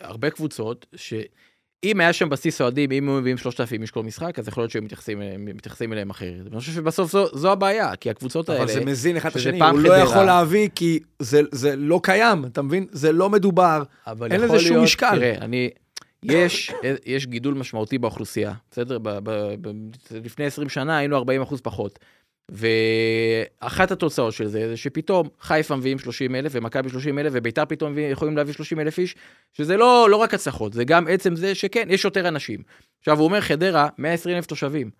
Speaker 4: הרבה קבוצות, שאם היה שם בסיס אוהדים, אם היו מביאים 3,000 איש כל משחק, אז יכול להיות שהם מתייחסים, מתייחסים אליהם אחרת. ואני חושב שבסוף זו, זו הבעיה, כי הקבוצות האלה...
Speaker 2: אבל זה מזין אחד את השני, הוא לא. יכול להביא, כי זה- זה לא קיים, אתה מבין? זה לא מדובר.
Speaker 4: אבל
Speaker 2: אין לזה שום
Speaker 4: להיות- משקל.
Speaker 2: משקל.
Speaker 4: תראה, אני... יש, יש גידול משמעותי באוכלוסייה, בסדר? ב, ב, ב, לפני 20 שנה היינו 40 אחוז פחות. ואחת התוצאות של זה, זה שפתאום חיפה מביאים 30 אלף, ומכבי 30 אלף, וביתר פתאום יכולים להביא 30 אלף איש, שזה לא, לא רק הצלחות, זה גם עצם זה שכן, יש יותר אנשים. עכשיו, הוא אומר, חדרה, 120 אלף תושבים.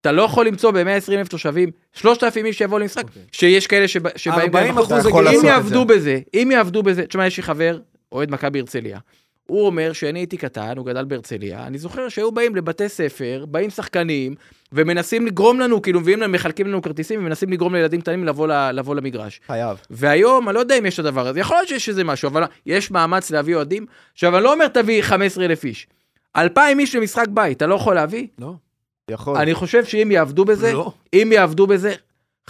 Speaker 4: אתה לא יכול למצוא ב-120 אלף תושבים 3,000 איש שיבואו למשחק, שיש כאלה שבא, שבאים...
Speaker 2: 40
Speaker 4: גם-
Speaker 2: אחוז זה.
Speaker 4: אם יעבדו
Speaker 3: זה.
Speaker 4: בזה, אם יעבדו בזה, תשמע, יש לי חבר, אוהד מכבי הרצליה. הוא אומר שאני הייתי קטן, הוא גדל בהרצליה, אני זוכר שהיו באים לבתי ספר, באים שחקנים, ומנסים לגרום לנו, כאילו מביאים לנו, מחלקים לנו כרטיסים, ומנסים לגרום לילדים קטנים לבוא, ל- לבוא למגרש.
Speaker 3: חייב.
Speaker 4: והיום, אני לא יודע אם יש את הדבר הזה, יכול להיות שיש איזה משהו, אבל יש מאמץ להביא אוהדים. עכשיו, אני לא אומר תביא 15,000 איש. 2,000 איש למשחק בית, אתה לא יכול להביא?
Speaker 2: לא.
Speaker 3: יכול.
Speaker 4: אני חושב שאם יעבדו בזה,
Speaker 2: לא.
Speaker 4: אם יעבדו בזה,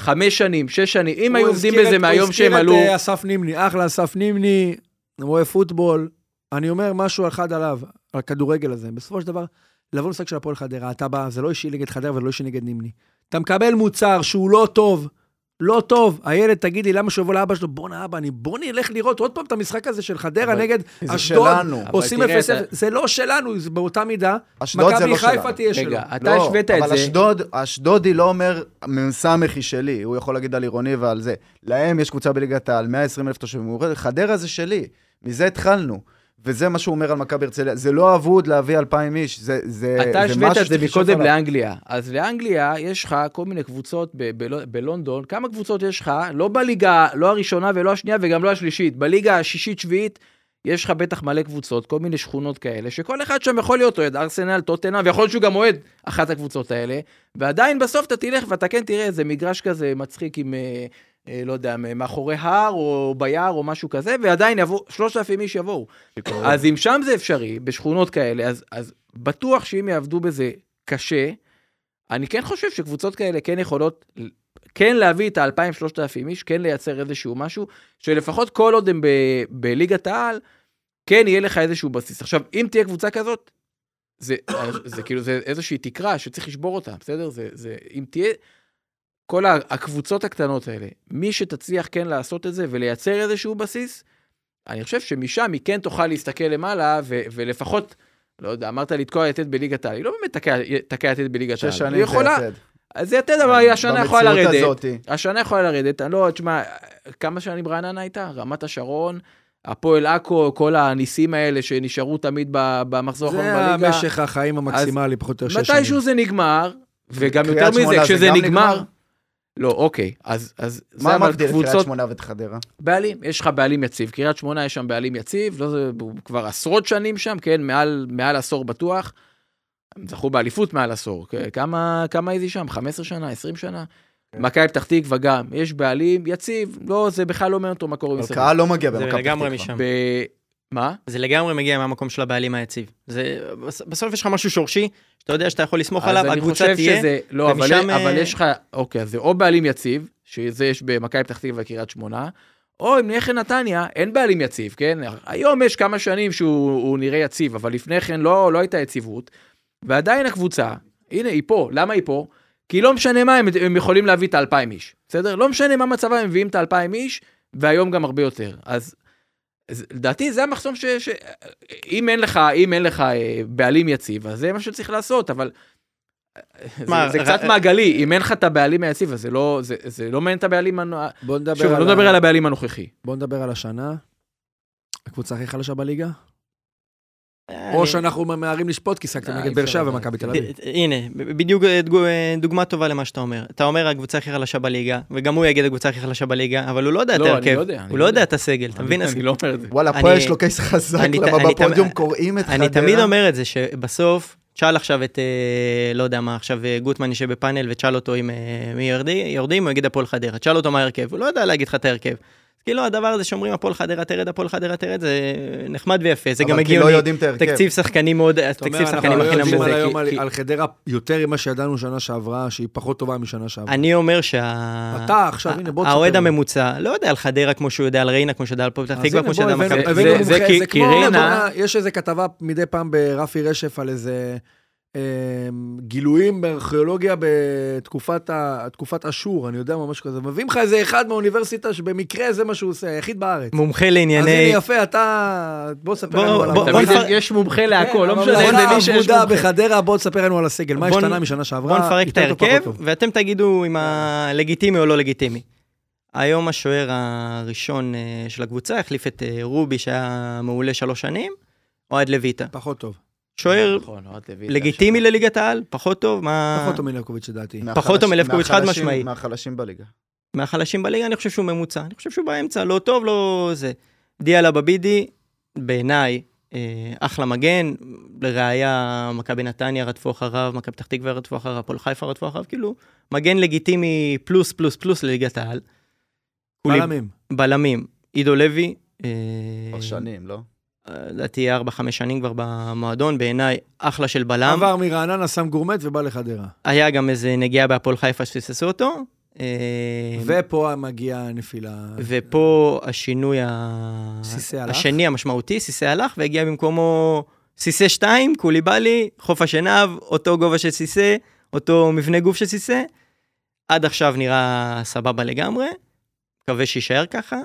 Speaker 4: חמש שנים, שש שנים, אם היו עובדים בזה מהיום
Speaker 2: הוא הזכיר
Speaker 4: שהם
Speaker 2: את,
Speaker 4: עלו...
Speaker 2: אה, אסף נימני, אחלה אסף נימני, רואה פוטבול. אני אומר משהו אחד עליו, על הכדורגל הזה. בסופו של דבר, לבוא למשחק של הפועל חדרה, אתה בא, זה לא אישי נגד חדרה ולא אישי נגד נימני. אתה מקבל מוצר שהוא לא טוב, לא טוב. הילד, תגיד לי, למה שהוא יבוא לאבא שלו? בואנה אבא, אני בוא נלך לראות עוד פעם את המשחק הזה של חדרה
Speaker 4: אבל-
Speaker 2: נגד
Speaker 3: זה
Speaker 2: אשדוד.
Speaker 3: שלנו.
Speaker 4: אבל
Speaker 2: עושים
Speaker 4: תראה,
Speaker 2: 0
Speaker 4: אתה-
Speaker 2: זה לא שלנו, זה באותה מידה.
Speaker 3: אשדוד זה
Speaker 2: מכבי
Speaker 3: לא
Speaker 2: חיפה
Speaker 3: שלנו.
Speaker 2: תהיה שלו.
Speaker 4: רגע, אתה
Speaker 3: לא,
Speaker 4: השווית את
Speaker 3: אבל
Speaker 4: זה...
Speaker 3: אשדוד, אשדודי לא אומר מ"ס היא שלי, הוא יכול להגיד על עירוני ועל זה. להם יש קבוצה בליגת העל, 120 אלף תושבים, חדרה זה שלי, מזה התחלנו. וזה מה שהוא אומר על מכבי הרצליה, זה לא אבוד להביא 2,000 איש, זה, זה,
Speaker 4: אתה
Speaker 3: זה
Speaker 4: השווית את זה מקודם. לאנגליה. אז לאנגליה יש לך כל מיני קבוצות ב- ב- בלונדון, כמה קבוצות יש לך? לא בליגה, לא הראשונה ולא השנייה וגם לא השלישית. בליגה השישית-שביעית יש לך בטח מלא קבוצות, כל מיני שכונות כאלה, שכל אחד שם יכול להיות אוהד ארסנל, טוטנה, ויכול להיות שהוא גם אוהד אחת הקבוצות האלה, ועדיין בסוף אתה תלך ואתה כן תראה איזה מגרש כזה מצחיק עם... אה, לא יודע, מאחורי הר או ביער או משהו כזה, ועדיין יבואו, 3,000 איש יבואו. אז אם שם זה אפשרי, בשכונות כאלה, אז, אז בטוח שאם יעבדו בזה קשה, אני כן חושב שקבוצות כאלה כן יכולות, כן להביא את ה-2,000-3,000 איש, כן לייצר איזשהו משהו, שלפחות כל עוד הם ב- בליגת העל, כן יהיה לך איזשהו בסיס. עכשיו, אם תהיה קבוצה כזאת, זה, זה כאילו, זה איזושהי תקרה שצריך לשבור אותה, בסדר? זה, זה, אם תהיה, כל הקבוצות הקטנות האלה, מי שתצליח כן לעשות את זה ולייצר איזשהו בסיס, אני חושב שמשם היא כן תוכל להסתכל למעלה, ו- ולפחות, לא יודע, אמרת לתקוע יתד בליגת העל, היא לא באמת תקע- יתד בליגת העל.
Speaker 3: שש
Speaker 4: היא
Speaker 3: שנים
Speaker 4: יכולה,
Speaker 3: זה יתד.
Speaker 4: אז זה יתד, אבל היא השנה יכולה לרדת.
Speaker 3: הזאתי.
Speaker 4: השנה יכולה לרדת, אני לא, תשמע, כמה שנים רעננה הייתה? רמת השרון, הפועל עכו, כל הניסים האלה שנשארו תמיד במחזור האחרון
Speaker 2: זה
Speaker 4: בליגה.
Speaker 2: המשך החיים המקסימלי, פחות או יותר שש שנים.
Speaker 4: מתישהו זה נגמר, וגם יותר מזה,
Speaker 3: זה
Speaker 4: כשזה נגמר...
Speaker 3: נגמר?
Speaker 4: לא, אוקיי, אז, אז זה
Speaker 3: מה מבדיל את קריית
Speaker 4: קבוצות,
Speaker 3: שמונה ואת חדרה?
Speaker 4: בעלים, יש לך בעלים יציב, קריית שמונה יש שם בעלים יציב, לא, זה, כבר עשרות שנים שם, כן, מעל, מעל עשור בטוח. הם זכו באליפות מעל עשור, כמה, כמה איזי שם? 15 שנה, 20 שנה?
Speaker 3: כן.
Speaker 4: מכבי פתח תקווה גם, יש בעלים יציב, לא, זה בכלל לא מעניין אותו מה קורה
Speaker 3: אבל
Speaker 4: מסביב.
Speaker 3: קהל לא מגיע
Speaker 5: זה
Speaker 3: במכבי פתח
Speaker 5: לגמרי
Speaker 3: תקווה.
Speaker 4: מה?
Speaker 5: זה לגמרי מגיע מהמקום של הבעלים היציב. זה, בס- בסוף יש לך משהו שורשי, שאתה יודע שאתה יכול לסמוך עליו,
Speaker 4: אז אני
Speaker 5: הקבוצה
Speaker 4: חושב
Speaker 5: תהיה.
Speaker 4: שזה, לא, אבל,
Speaker 5: ומשם,
Speaker 4: אבל
Speaker 5: אה,
Speaker 4: יש לך, אוקיי, אז זה או בעלים יציב, שזה יש במכבי פתח תקווה וקריית שמונה, או אם נלך לנתניה, אין בעלים יציב, כן? היום יש כמה שנים שהוא הוא נראה יציב, אבל לפני כן לא, לא הייתה יציבות. ועדיין הקבוצה, הנה, היא פה. למה היא פה? כי לא משנה מה, הם, הם יכולים להביא את האלפיים איש, בסדר? לא משנה מה מצבם, הם מביאים את האלפיים איש, והיום גם הרבה יותר. אז לדעתי זה המחסום ש... ש... אם אין לך, אם אין לך אה, בעלים יציב, אז זה מה שצריך לעשות, אבל... אה,
Speaker 5: מה,
Speaker 4: זה, זה
Speaker 5: ר-
Speaker 4: קצת מעגלי, אם אין לך את הבעלים היציב, אז זה לא, זה, זה לא מעניין את הבעלים, הנ-
Speaker 2: בוא נדבר
Speaker 4: שוב,
Speaker 2: על
Speaker 4: אני לא מדבר
Speaker 2: ה-
Speaker 4: על הבעלים הנוכחי.
Speaker 2: בוא נדבר על השנה. הקבוצה הכי חלשה בליגה? או שאנחנו ממהרים לשפוט כי שחקתם
Speaker 4: אה,
Speaker 2: נגד באר שבע
Speaker 4: לדעת.
Speaker 2: ומכבי תל אביב.
Speaker 5: הנה, בדיוק אה, אה, דוגמה טובה למה שאתה אומר. אתה אומר הקבוצה הכי חלשה בליגה, וגם הוא יגיד הקבוצה הכי חלשה בליגה, אבל הוא לא יודע את
Speaker 4: לא,
Speaker 5: ההרכב.
Speaker 4: לא
Speaker 5: הוא
Speaker 4: לא
Speaker 5: לא יודע. את הסגל, אתה מבין?
Speaker 4: אני לא אומר את זה.
Speaker 3: וואלה, פה יש לו קייס חזק, למה בפודיום קוראים את חדרה.
Speaker 5: אני תמיד אומר את זה, שבסוף, תשאל עכשיו את, לא יודע מה, עכשיו גוטמן יושב בפאנל ותשאל אותו אם מי יורדי- יורדים, הוא יגיד הפועל חדרה. תשאל אותו מה ההרכב, הוא לא יודע להגיד לך את ההרכב. כאילו הדבר הזה שאומרים הפועל חדרה תרד, הפועל חדרה תרד, זה נחמד ויפה, זה גם
Speaker 3: אבל כי
Speaker 5: הגיוני.
Speaker 3: לא יודעים את ההרכב.
Speaker 5: תקציב שחקנים מאוד, תקציב
Speaker 2: אנחנו
Speaker 5: שחקנים
Speaker 2: לא
Speaker 5: הכי נמוך.
Speaker 2: על
Speaker 4: זה,
Speaker 2: היום על-
Speaker 4: כי-
Speaker 2: על חדרה יותר ממה שידענו שנה שעברה, שהיא פחות טובה משנה שעברה.
Speaker 5: אני אומר שה...
Speaker 2: אתה עכשיו, הנה, בוא תספר
Speaker 5: האוהד. הממוצע לא יודע על חדרה כמו שהוא יודע על ריינה, כמו שיודע על הפועל פתח תקווה, כמו שיודע על מכבי
Speaker 4: זה-
Speaker 2: כמו, יש איזה כתבה מדי פעם ברפי רשף על איזה גילויים בארכיאולוגיה בתקופת ה- תקופת אשור, אני יודע, ממש כזה. מביאים לך איזה אחד מהאוניברסיטה שבמקרה זה מה שהוא עושה, היחיד בארץ.
Speaker 5: מומחה
Speaker 2: אז הנה
Speaker 5: לענייני...
Speaker 2: יפה, אתה... בוא תספר
Speaker 5: בוא-
Speaker 2: לנו על
Speaker 5: בוא-
Speaker 4: יש מומחה להכל,
Speaker 2: כן,
Speaker 4: לא
Speaker 2: אבל
Speaker 4: משנה למי שיש מומחה.
Speaker 2: בחדרה, בוא תספר לנו על הסגל. מה השתנה משנה שעברה?
Speaker 5: בוא נפרק את ההרכב. ואתם תגידו אם הלגיטימי או לא לגיטימי. היום השוער הראשון אה, של הקבוצה החליף את אה, רובי שהיה מעולה שלוש שנים, אוהד לויטה.
Speaker 2: פחות טוב.
Speaker 5: שוער
Speaker 4: נכון, לויטה
Speaker 5: לגיטימי. לליגת העל, פחות טוב, מה...
Speaker 2: פחות טוב מלבקוביץ' לדעתי.
Speaker 5: פחות טוב מלבקוביץ', חד משמעי.
Speaker 3: מהחלשים בליגה.
Speaker 5: מהחלשים בליגה, אני חושב שהוא ממוצע. אני חושב שהוא באמצע, לא טוב, לא זה. דיאלה בבידי, בעיניי, אה, אחלה מגן, לראיה, מכבי נתניה רדפו אחריו, מכבי פתח תקווה רדפו אחריו, הפועל חיפה רדפו אחריו, כאילו, מגן לגיטימי פלוס פלוס פלוס לליגת העל.
Speaker 2: בלמים.
Speaker 5: בלמים, עידו לוי, אה,
Speaker 3: כבר שנים, לא?
Speaker 5: לדעתי 4-5 שנים כבר במועדון, בעיניי אחלה של בלם.
Speaker 2: עבר מרעננה, שם גורמט ובא לחדרה.
Speaker 5: היה גם איזה נגיעה בהפועל חיפה שפספסו אותו. אה,
Speaker 2: ופה מגיעה הנפילה.
Speaker 5: ופה השינוי ה... השני המשמעותי, סיסא הלך והגיע במקומו סיסא 2, קוליבאלי, חוף השנהב, אותו גובה של סיסא, אותו מבנה גוף של סיסא. עד עכשיו נראה סבבה לגמרי, מקווה שיישאר ככה.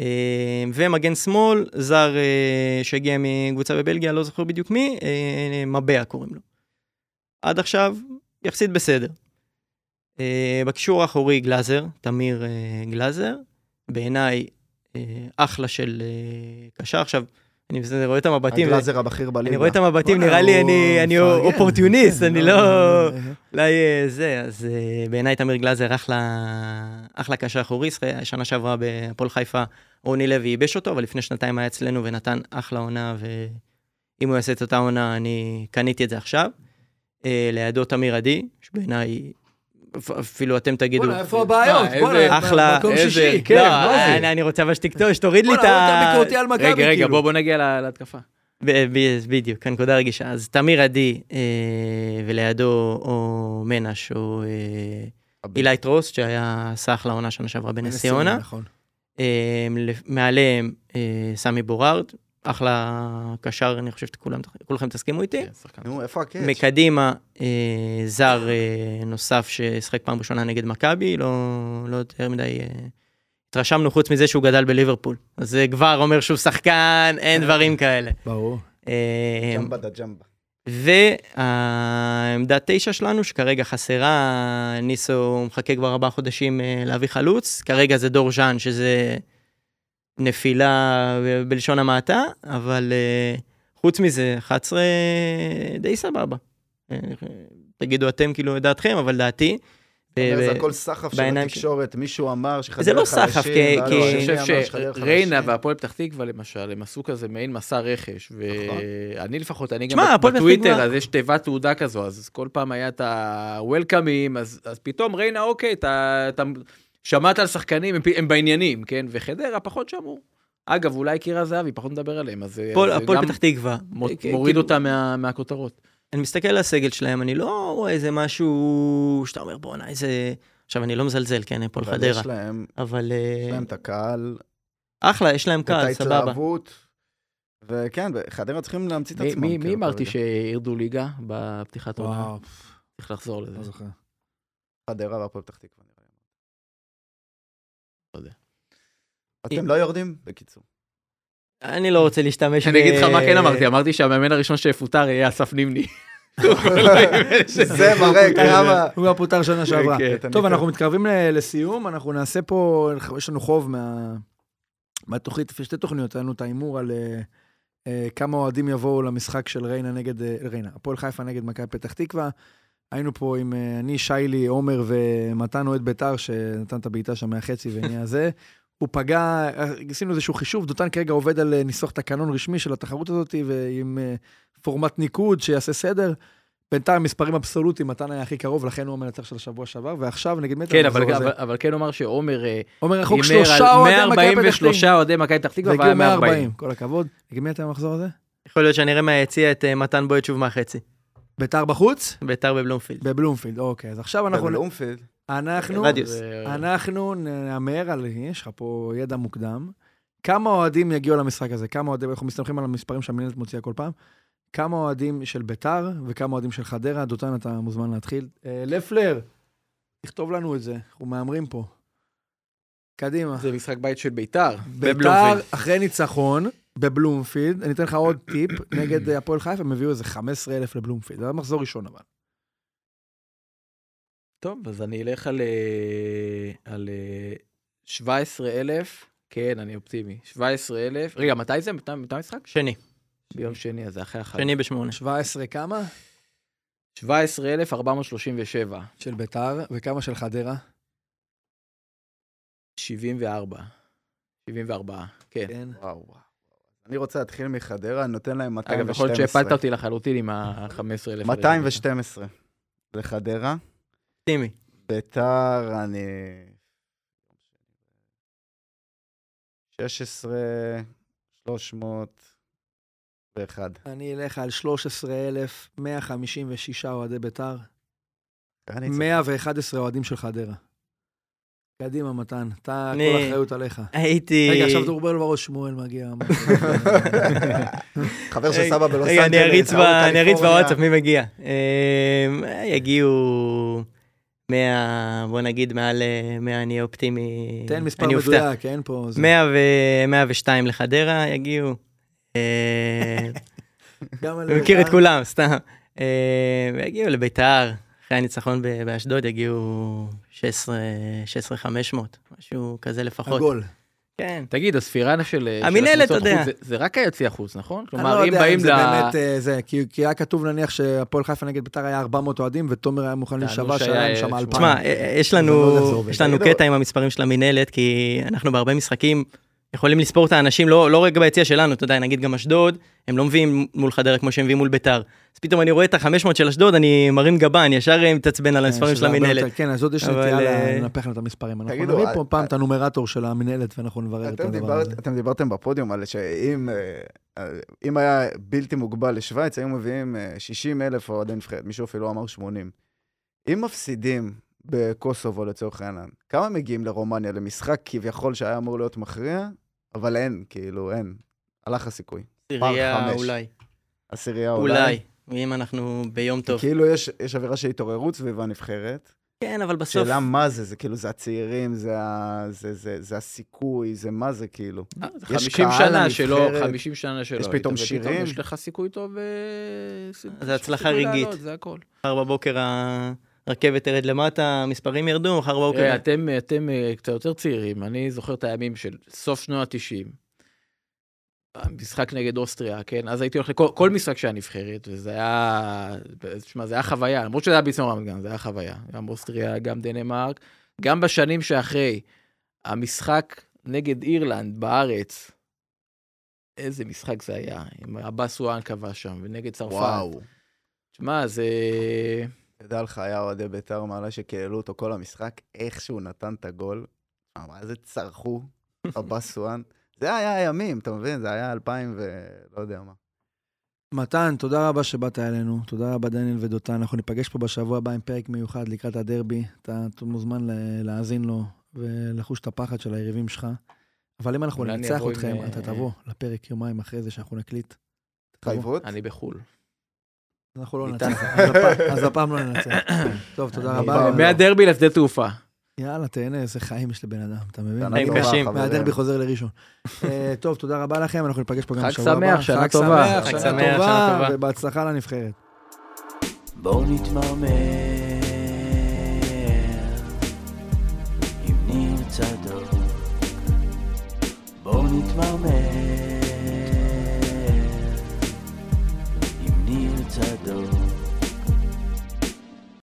Speaker 5: אה, ומגן שמאל, זר אה, שהגיע מקבוצה בבלגיה, לא זוכר בדיוק מי, אה, מבע קוראים לו. עד עכשיו, יחסית בסדר. בקישור האחורי גלאזר, תמיר גלאזר, בעיניי אחלה של קשר. עכשיו, אני רואה את המבטים,
Speaker 3: הגלאזר הבכיר בליגה.
Speaker 5: אני רואה את המבטים, נראה לי אני. אופורטיוניסט, אני לא...
Speaker 2: אה,
Speaker 5: אולי אה, זה, אז אה, בעיניי תמיר גלאזר אחלה, קשר אחורי, שנה שעברה בהפועל חיפה, רוני לוי ייבש אותו, אבל לפני שנתיים היה אצלנו ונתן אחלה עונה, ואם הוא יעשה את אותה עונה, אני קניתי את זה עכשיו. אה, לידו תמיר עדי, שבעיניי, אפילו אתם תגידו...
Speaker 2: בוא'נה, איפה הבעיות?
Speaker 4: אה,
Speaker 2: בוא'נה,
Speaker 5: אחלה-
Speaker 2: מקום
Speaker 4: איזה
Speaker 2: שישי.
Speaker 4: הרכב,
Speaker 5: לא,
Speaker 4: מה זה?
Speaker 5: אני, אני רוצה אבל שתוריד לי את
Speaker 2: בוא'נה,
Speaker 5: ה...
Speaker 2: אתה ביקורתי על מכבי,
Speaker 4: רגע, רגע,
Speaker 2: כאילו.
Speaker 4: בוא נגיע לה- להתקפה.
Speaker 5: בדיוק, הנקודה הרגישה. אז תמיר עדי, אה, ולידו או מנש, או אה, אילי טרוסט, שהיה סח לעונה שנה שעברה בנס ציונה.
Speaker 2: נכון.
Speaker 5: אה, מעליהם אה, סמי בורארד, אחלה קשר, אני חושב שכולכם תסכימו איתי.
Speaker 4: כן.
Speaker 3: נו, איפה הקאץ'?
Speaker 5: מקדימה, אה, זר אה, נוסף ששיחק פעם ראשונה נגד מכבי, לא, לא יותר מדי... אה, התרשמנו חוץ מזה שהוא גדל בליברפול. אז זה כבר אומר שהוא שחקן, אין דברים כאלה.
Speaker 2: ברור.
Speaker 3: ג'מבה דה ג'מבה.
Speaker 5: והעמדה תשע שלנו, שכרגע חסרה, ניסו מחכה כבר ארבעה חודשים להביא חלוץ, כרגע זה דור ז'אן, שזה נפילה בלשון המעטה, אבל אה, חוץ מזה, 11 די סבבה. אה, תגידו אתם כאילו את דעתכם, אבל דעתי.
Speaker 3: זה הכל סחף של התקשורת, מישהו אמר שחדרה
Speaker 5: זה לא
Speaker 3: חלשים,
Speaker 5: סחף, כי-
Speaker 4: אני חושב שריינה
Speaker 3: חלשים.
Speaker 4: והפועל פתח תקווה למשל, הם עשו כזה מעין מסע רכש, ואני לפחות, אני גם בטוויטר, אז יש תיבת תעודה כזו, אז כל פעם היה את ה-Welcomeים, אז אז פתאום ריינה, אוקיי, אתה שמעת על שחקנים, הם בעניינים, כן? וחדרה פחות שמעו. אגב, אולי קירה זהבי, פחות נדבר עליהם, אז אז
Speaker 5: הפועל פתח תקווה. אה,
Speaker 4: מוריד
Speaker 5: כאילו,
Speaker 4: אותה מה- מהכותרות.
Speaker 5: אני מסתכל על הסגל שלהם, אני לא רואה איזה משהו שאתה אומר, בואנה, איזה... עכשיו, אני לא מזלזל, כן, הפועל
Speaker 3: אבל
Speaker 5: חדרה,
Speaker 3: יש להם,
Speaker 5: אבל
Speaker 3: יש
Speaker 5: אה,
Speaker 3: להם את הקהל,
Speaker 5: אחלה, יש להם
Speaker 3: את
Speaker 5: קהל, סבבה.
Speaker 3: ההתלהבות, וכן, חדרה צריכים להמציא את
Speaker 4: מי-
Speaker 3: עצמם.
Speaker 4: מי-
Speaker 3: כאילו,
Speaker 4: אמרתי. שירדו ליגה בפתיחת עונה?
Speaker 2: וואו,
Speaker 4: צריך לחזור לזה.
Speaker 2: לא זוכר.
Speaker 3: חדרה והפועל פתח תקווה.
Speaker 4: לא יודע.
Speaker 3: אתם לא יורדים? בקיצור.
Speaker 5: אני לא רוצה להשתמש
Speaker 4: אני אגיד לך מה כן אמרתי, אמרתי שהמאמן הראשון שיפוטר יהיה אסף נימני.
Speaker 3: זה מראה כמה...
Speaker 2: הוא כבר פוטר שנה שעברה.
Speaker 4: כן.
Speaker 2: טוב. אנחנו מתקרבים לסיום, אנחנו נעשה פה, יש לנו חוב מה- מהתוכנית, לפי שתי תוכניות, היה לנו את ההימור על אה, אה, כמה אוהדים יבואו למשחק של ריינה נגד, אה, ריינה, הפועל חיפה נגד מכבי פתח תקווה. היינו פה עם אה, אני, שיילי, עומר ומתן אוהד ביתר, שנתן את הבעיטה שם מהחצי ונהיה זה. הוא פגע, אה, עשינו איזשהו חישוב, דותן כרגע עובד על אה, ניסוח תקנון רשמי של התחרות הזאת, ועם פורמט ניקוד שיעשה סדר. בינתיים מספרים אבסולוטיים, מתן היה הכי קרוב, לכן הוא המנצח של השבוע שעבר, ועכשיו נגד מי אתה
Speaker 4: כן, אבל-? אבל- אבל כן אומר שעומר
Speaker 2: עומר רחוק שלושה אוהדי מכבי פתח תקווה.
Speaker 4: 143 אוהדי מכבי פתח תקווה והיה
Speaker 2: והגיעו
Speaker 4: 140.
Speaker 2: 140, כל הכבוד. נגד מי אתה במחזור הזה?
Speaker 5: יכול להיות שאני אראה מהיציע את מתן בועט שוב מהחצי.
Speaker 2: ביתר בחוץ?
Speaker 5: ביתר בבלומפילד.
Speaker 2: בבלומפילד, אוקיי. אז עכשיו אנחנו...
Speaker 3: בבלומפילד.
Speaker 2: אנחנו...
Speaker 5: רדיוס.
Speaker 4: זה-
Speaker 2: אנחנו נהמר על... יש לך פה ידע מוקדם. כמה אוהדים יגיעו למשחק הזה? כמה אוהדים, אנחנו מסתמכים על המספרים שהמנהלת מוציאה כל פעם. כמה אוהדים של ביתר וכמה אוהדים של חדרה. דותן, אתה מוזמן להתחיל. אה, לפלר, תכתוב לנו את זה, אנחנו מהמרים פה. קדימה.
Speaker 4: זה משחק בית של ביתר.
Speaker 2: ביתר,
Speaker 4: בבלומפילד.
Speaker 2: אחרי ניצחון, בבלומפילד, אני אתן לך עוד טיפ, נגד אה, הפועל חיפה, הם הביאו איזה 15,000 לבלומפילד. זה היה מחזור ראשון אבל.
Speaker 4: טוב, אז אני אלך על, אה, על אה, 17,000, כן, אני אופטימי. 17,000, רגע, מתי זה? מתי מתי המשחק?
Speaker 5: שני.
Speaker 4: ביום שני, אז זה אחרי החג.
Speaker 5: שני בשמונה.
Speaker 2: 17 כמה?
Speaker 4: 17,437,
Speaker 2: של ביתר, וכמה של חדרה?
Speaker 4: 74. 74, כן.
Speaker 2: כן.
Speaker 3: וואו, וואו. אני רוצה להתחיל מחדרה, אני נותן להם 212.
Speaker 4: אגב, יכול להיות שהפלת אותי לחלוטין עם ה-15,000.
Speaker 3: 212 לחדרה.
Speaker 5: אופטימי.
Speaker 3: ביתר, אני... 16, 301.
Speaker 2: אני אלך על 13,156 אוהדי ביתר,
Speaker 3: אני צריך-
Speaker 2: 111 אוהדים של חדרה. קדימה, מתן, אתה, כל האחריות עליך.
Speaker 5: הייתי...
Speaker 2: רגע, עכשיו לו בראש, שמואל מגיע.
Speaker 3: חבר של סבא בלוס
Speaker 5: רגע, אני אריץ. בוואטסאפ מי מגיע. אמ, יגיעו 100, בוא נגיד מעל אה, 100, אני אופטימי.
Speaker 2: תן מספר. מדויק, אין פה... זה.
Speaker 5: 100 ו- 102 לחדרה יגיעו. אה,
Speaker 2: גם על
Speaker 5: אני מכיר את
Speaker 2: ביתר.
Speaker 5: כולם, סתם. אה, ויגיעו לביתר, אחרי הניצחון באשדוד יגיעו 16 16,500, משהו כזה לפחות.
Speaker 2: עגול.
Speaker 5: כן.
Speaker 4: תגיד, הספירה של של
Speaker 5: המינהלת,
Speaker 4: הקבוצות
Speaker 5: אתה יודע.
Speaker 4: זה- זה רק היציע חוץ, נכון?
Speaker 2: אני
Speaker 4: כלומר,
Speaker 2: לא
Speaker 4: אם
Speaker 2: יודע
Speaker 4: באים
Speaker 2: אם זה
Speaker 4: ל...
Speaker 2: באמת אה, זה, כי כי היה כתוב נניח שהפועל חיפה נגד ביתר היה 400 אוהדים, ותומר היה מוכן להישבע
Speaker 4: שהיה,
Speaker 2: שהיה
Speaker 4: אה,
Speaker 2: שם
Speaker 4: תשמע,
Speaker 2: 2,000.
Speaker 5: תשמע, אה, יש
Speaker 2: אני לא יודע זה
Speaker 5: לנו. יש לנו
Speaker 3: תגידו-
Speaker 5: קטע עם המספרים של המינהלת, כי אנחנו בהרבה משחקים יכולים לספור את האנשים, לא, לא רק ביציע שלנו, אתה יודע, נגיד גם אשדוד, הם לא מביאים מול חדרה כמו שהם מביאים מול ביתר. אז פתאום אני רואה את ה-500 של אשדוד, אני מרים גבה, אני ישר אה, מתעצבן על המספרים
Speaker 2: כן,
Speaker 5: של
Speaker 2: הרבה
Speaker 5: המינהלת.
Speaker 2: יותר- כן, אז עוד יש נטייה
Speaker 5: אה,
Speaker 2: לנפח לנו את המספרים. אנחנו נביא
Speaker 3: אה,
Speaker 2: פה פעם
Speaker 3: אה,
Speaker 2: את הנומרטור של המינהלת, ואנחנו נברר את הדבר הזה.
Speaker 3: אתם דיברתם בפודיום על שאם אה, אה, אם היה בלתי מוגבל לשוויץ, היו מביאים 60 אלף אוהדי נבחרת, מישהו אפילו אמר 80. אם מפסידים בקוסובו לצורך העניין, כמה מגיעים לרומניה למשחק כביכול שהיה אמור להיות מכריע, אבל אין, כאילו, אין. הלך הסיכוי.
Speaker 5: עירייה
Speaker 3: חמש.
Speaker 5: אולי,
Speaker 3: עשירייה אולי.
Speaker 5: אולי, אם אנחנו ביום טוב.
Speaker 3: כאילו יש, יש אווירה של התעוררות סביב הנבחרת.
Speaker 5: כן, אבל בסוף,
Speaker 3: שאלה מה זה, זה כאילו, זה הצעירים, זה, ה, זה, זה, זה הסיכוי, זה מה זה כאילו.
Speaker 4: אה, זה
Speaker 3: יש
Speaker 4: 50
Speaker 3: קהל
Speaker 4: שנה שלא,
Speaker 3: לנבחרת,
Speaker 4: 50 שנה שלא.
Speaker 3: יש פתאום שירים.
Speaker 4: יש לך סיכוי טוב. אה, ס-
Speaker 5: זה הצלחה רגעית.
Speaker 4: זה הכל.
Speaker 5: מחר בבוקר הרכבת תרד למטה, המספרים ירדו, מחר בבוקר...
Speaker 4: תראה, אתם, אתם אה, קצת יותר צעירים, אני זוכר את הימים של סוף שנות ה-90. המשחק נגד אוסטריה, כן? אז הייתי הולך לכל כל משחק שהיה נבחרת, וזה היה... תשמע, זה היה חוויה, למרות שזה היה ביצוע רמת גן, זה היה חוויה. גם אוסטריה, גם דנמרק. גם בשנים שאחרי, המשחק נגד אירלנד בארץ, איזה משחק זה היה, עם עבאס וואן כבש שם, ונגד צרפת.
Speaker 3: וואו.
Speaker 4: תשמע, זה...
Speaker 3: תדע לך, היה אוהדי בית"ר מעלה שקהלו אותו כל המשחק, איך שהוא נתן את הגול. אה, מה זה צרחו, הבאסואן. זה היה הימים, אתה מבין? זה היה 2000 ולא יודע מה.
Speaker 2: מתן, תודה רבה שבאת אלינו. תודה רבה, דניאל ודותן. אנחנו ניפגש פה בשבוע הבא עם פרק מיוחד לקראת הדרבי. אתה מוזמן להאזין לו ולחוש את הפחד של היריבים שלך. אבל אם אנחנו ננצח
Speaker 6: עם,
Speaker 2: אתכם,
Speaker 6: אה,
Speaker 2: אתה תבוא לפרק יומיים אחרי זה שאנחנו נקליט.
Speaker 3: התחייבות?
Speaker 6: אני בחו"ל.
Speaker 2: אנחנו לא. ננצח. אז הפעם- לא ננצח. טוב, תודה רבה.
Speaker 6: מהדרבי לשדה תעופה.
Speaker 2: יאללה, תהנה, איזה חיים יש לבן אדם, אתה מבין?
Speaker 5: חיים קשים.
Speaker 2: מהדרבי חוזר לראשון. אה, טוב, תודה רבה לכם, אנחנו ניפגש פה גם
Speaker 6: חג
Speaker 2: בשבוע הבא.
Speaker 6: שמח, שנה
Speaker 2: חג
Speaker 6: טובה.
Speaker 5: חג שמח, שנה
Speaker 2: טובה,
Speaker 5: טובה.
Speaker 2: ובהצלחה לנבחרת.
Speaker 4: בואו נתמרמר עם ניר צדוק. בואו נתמרמר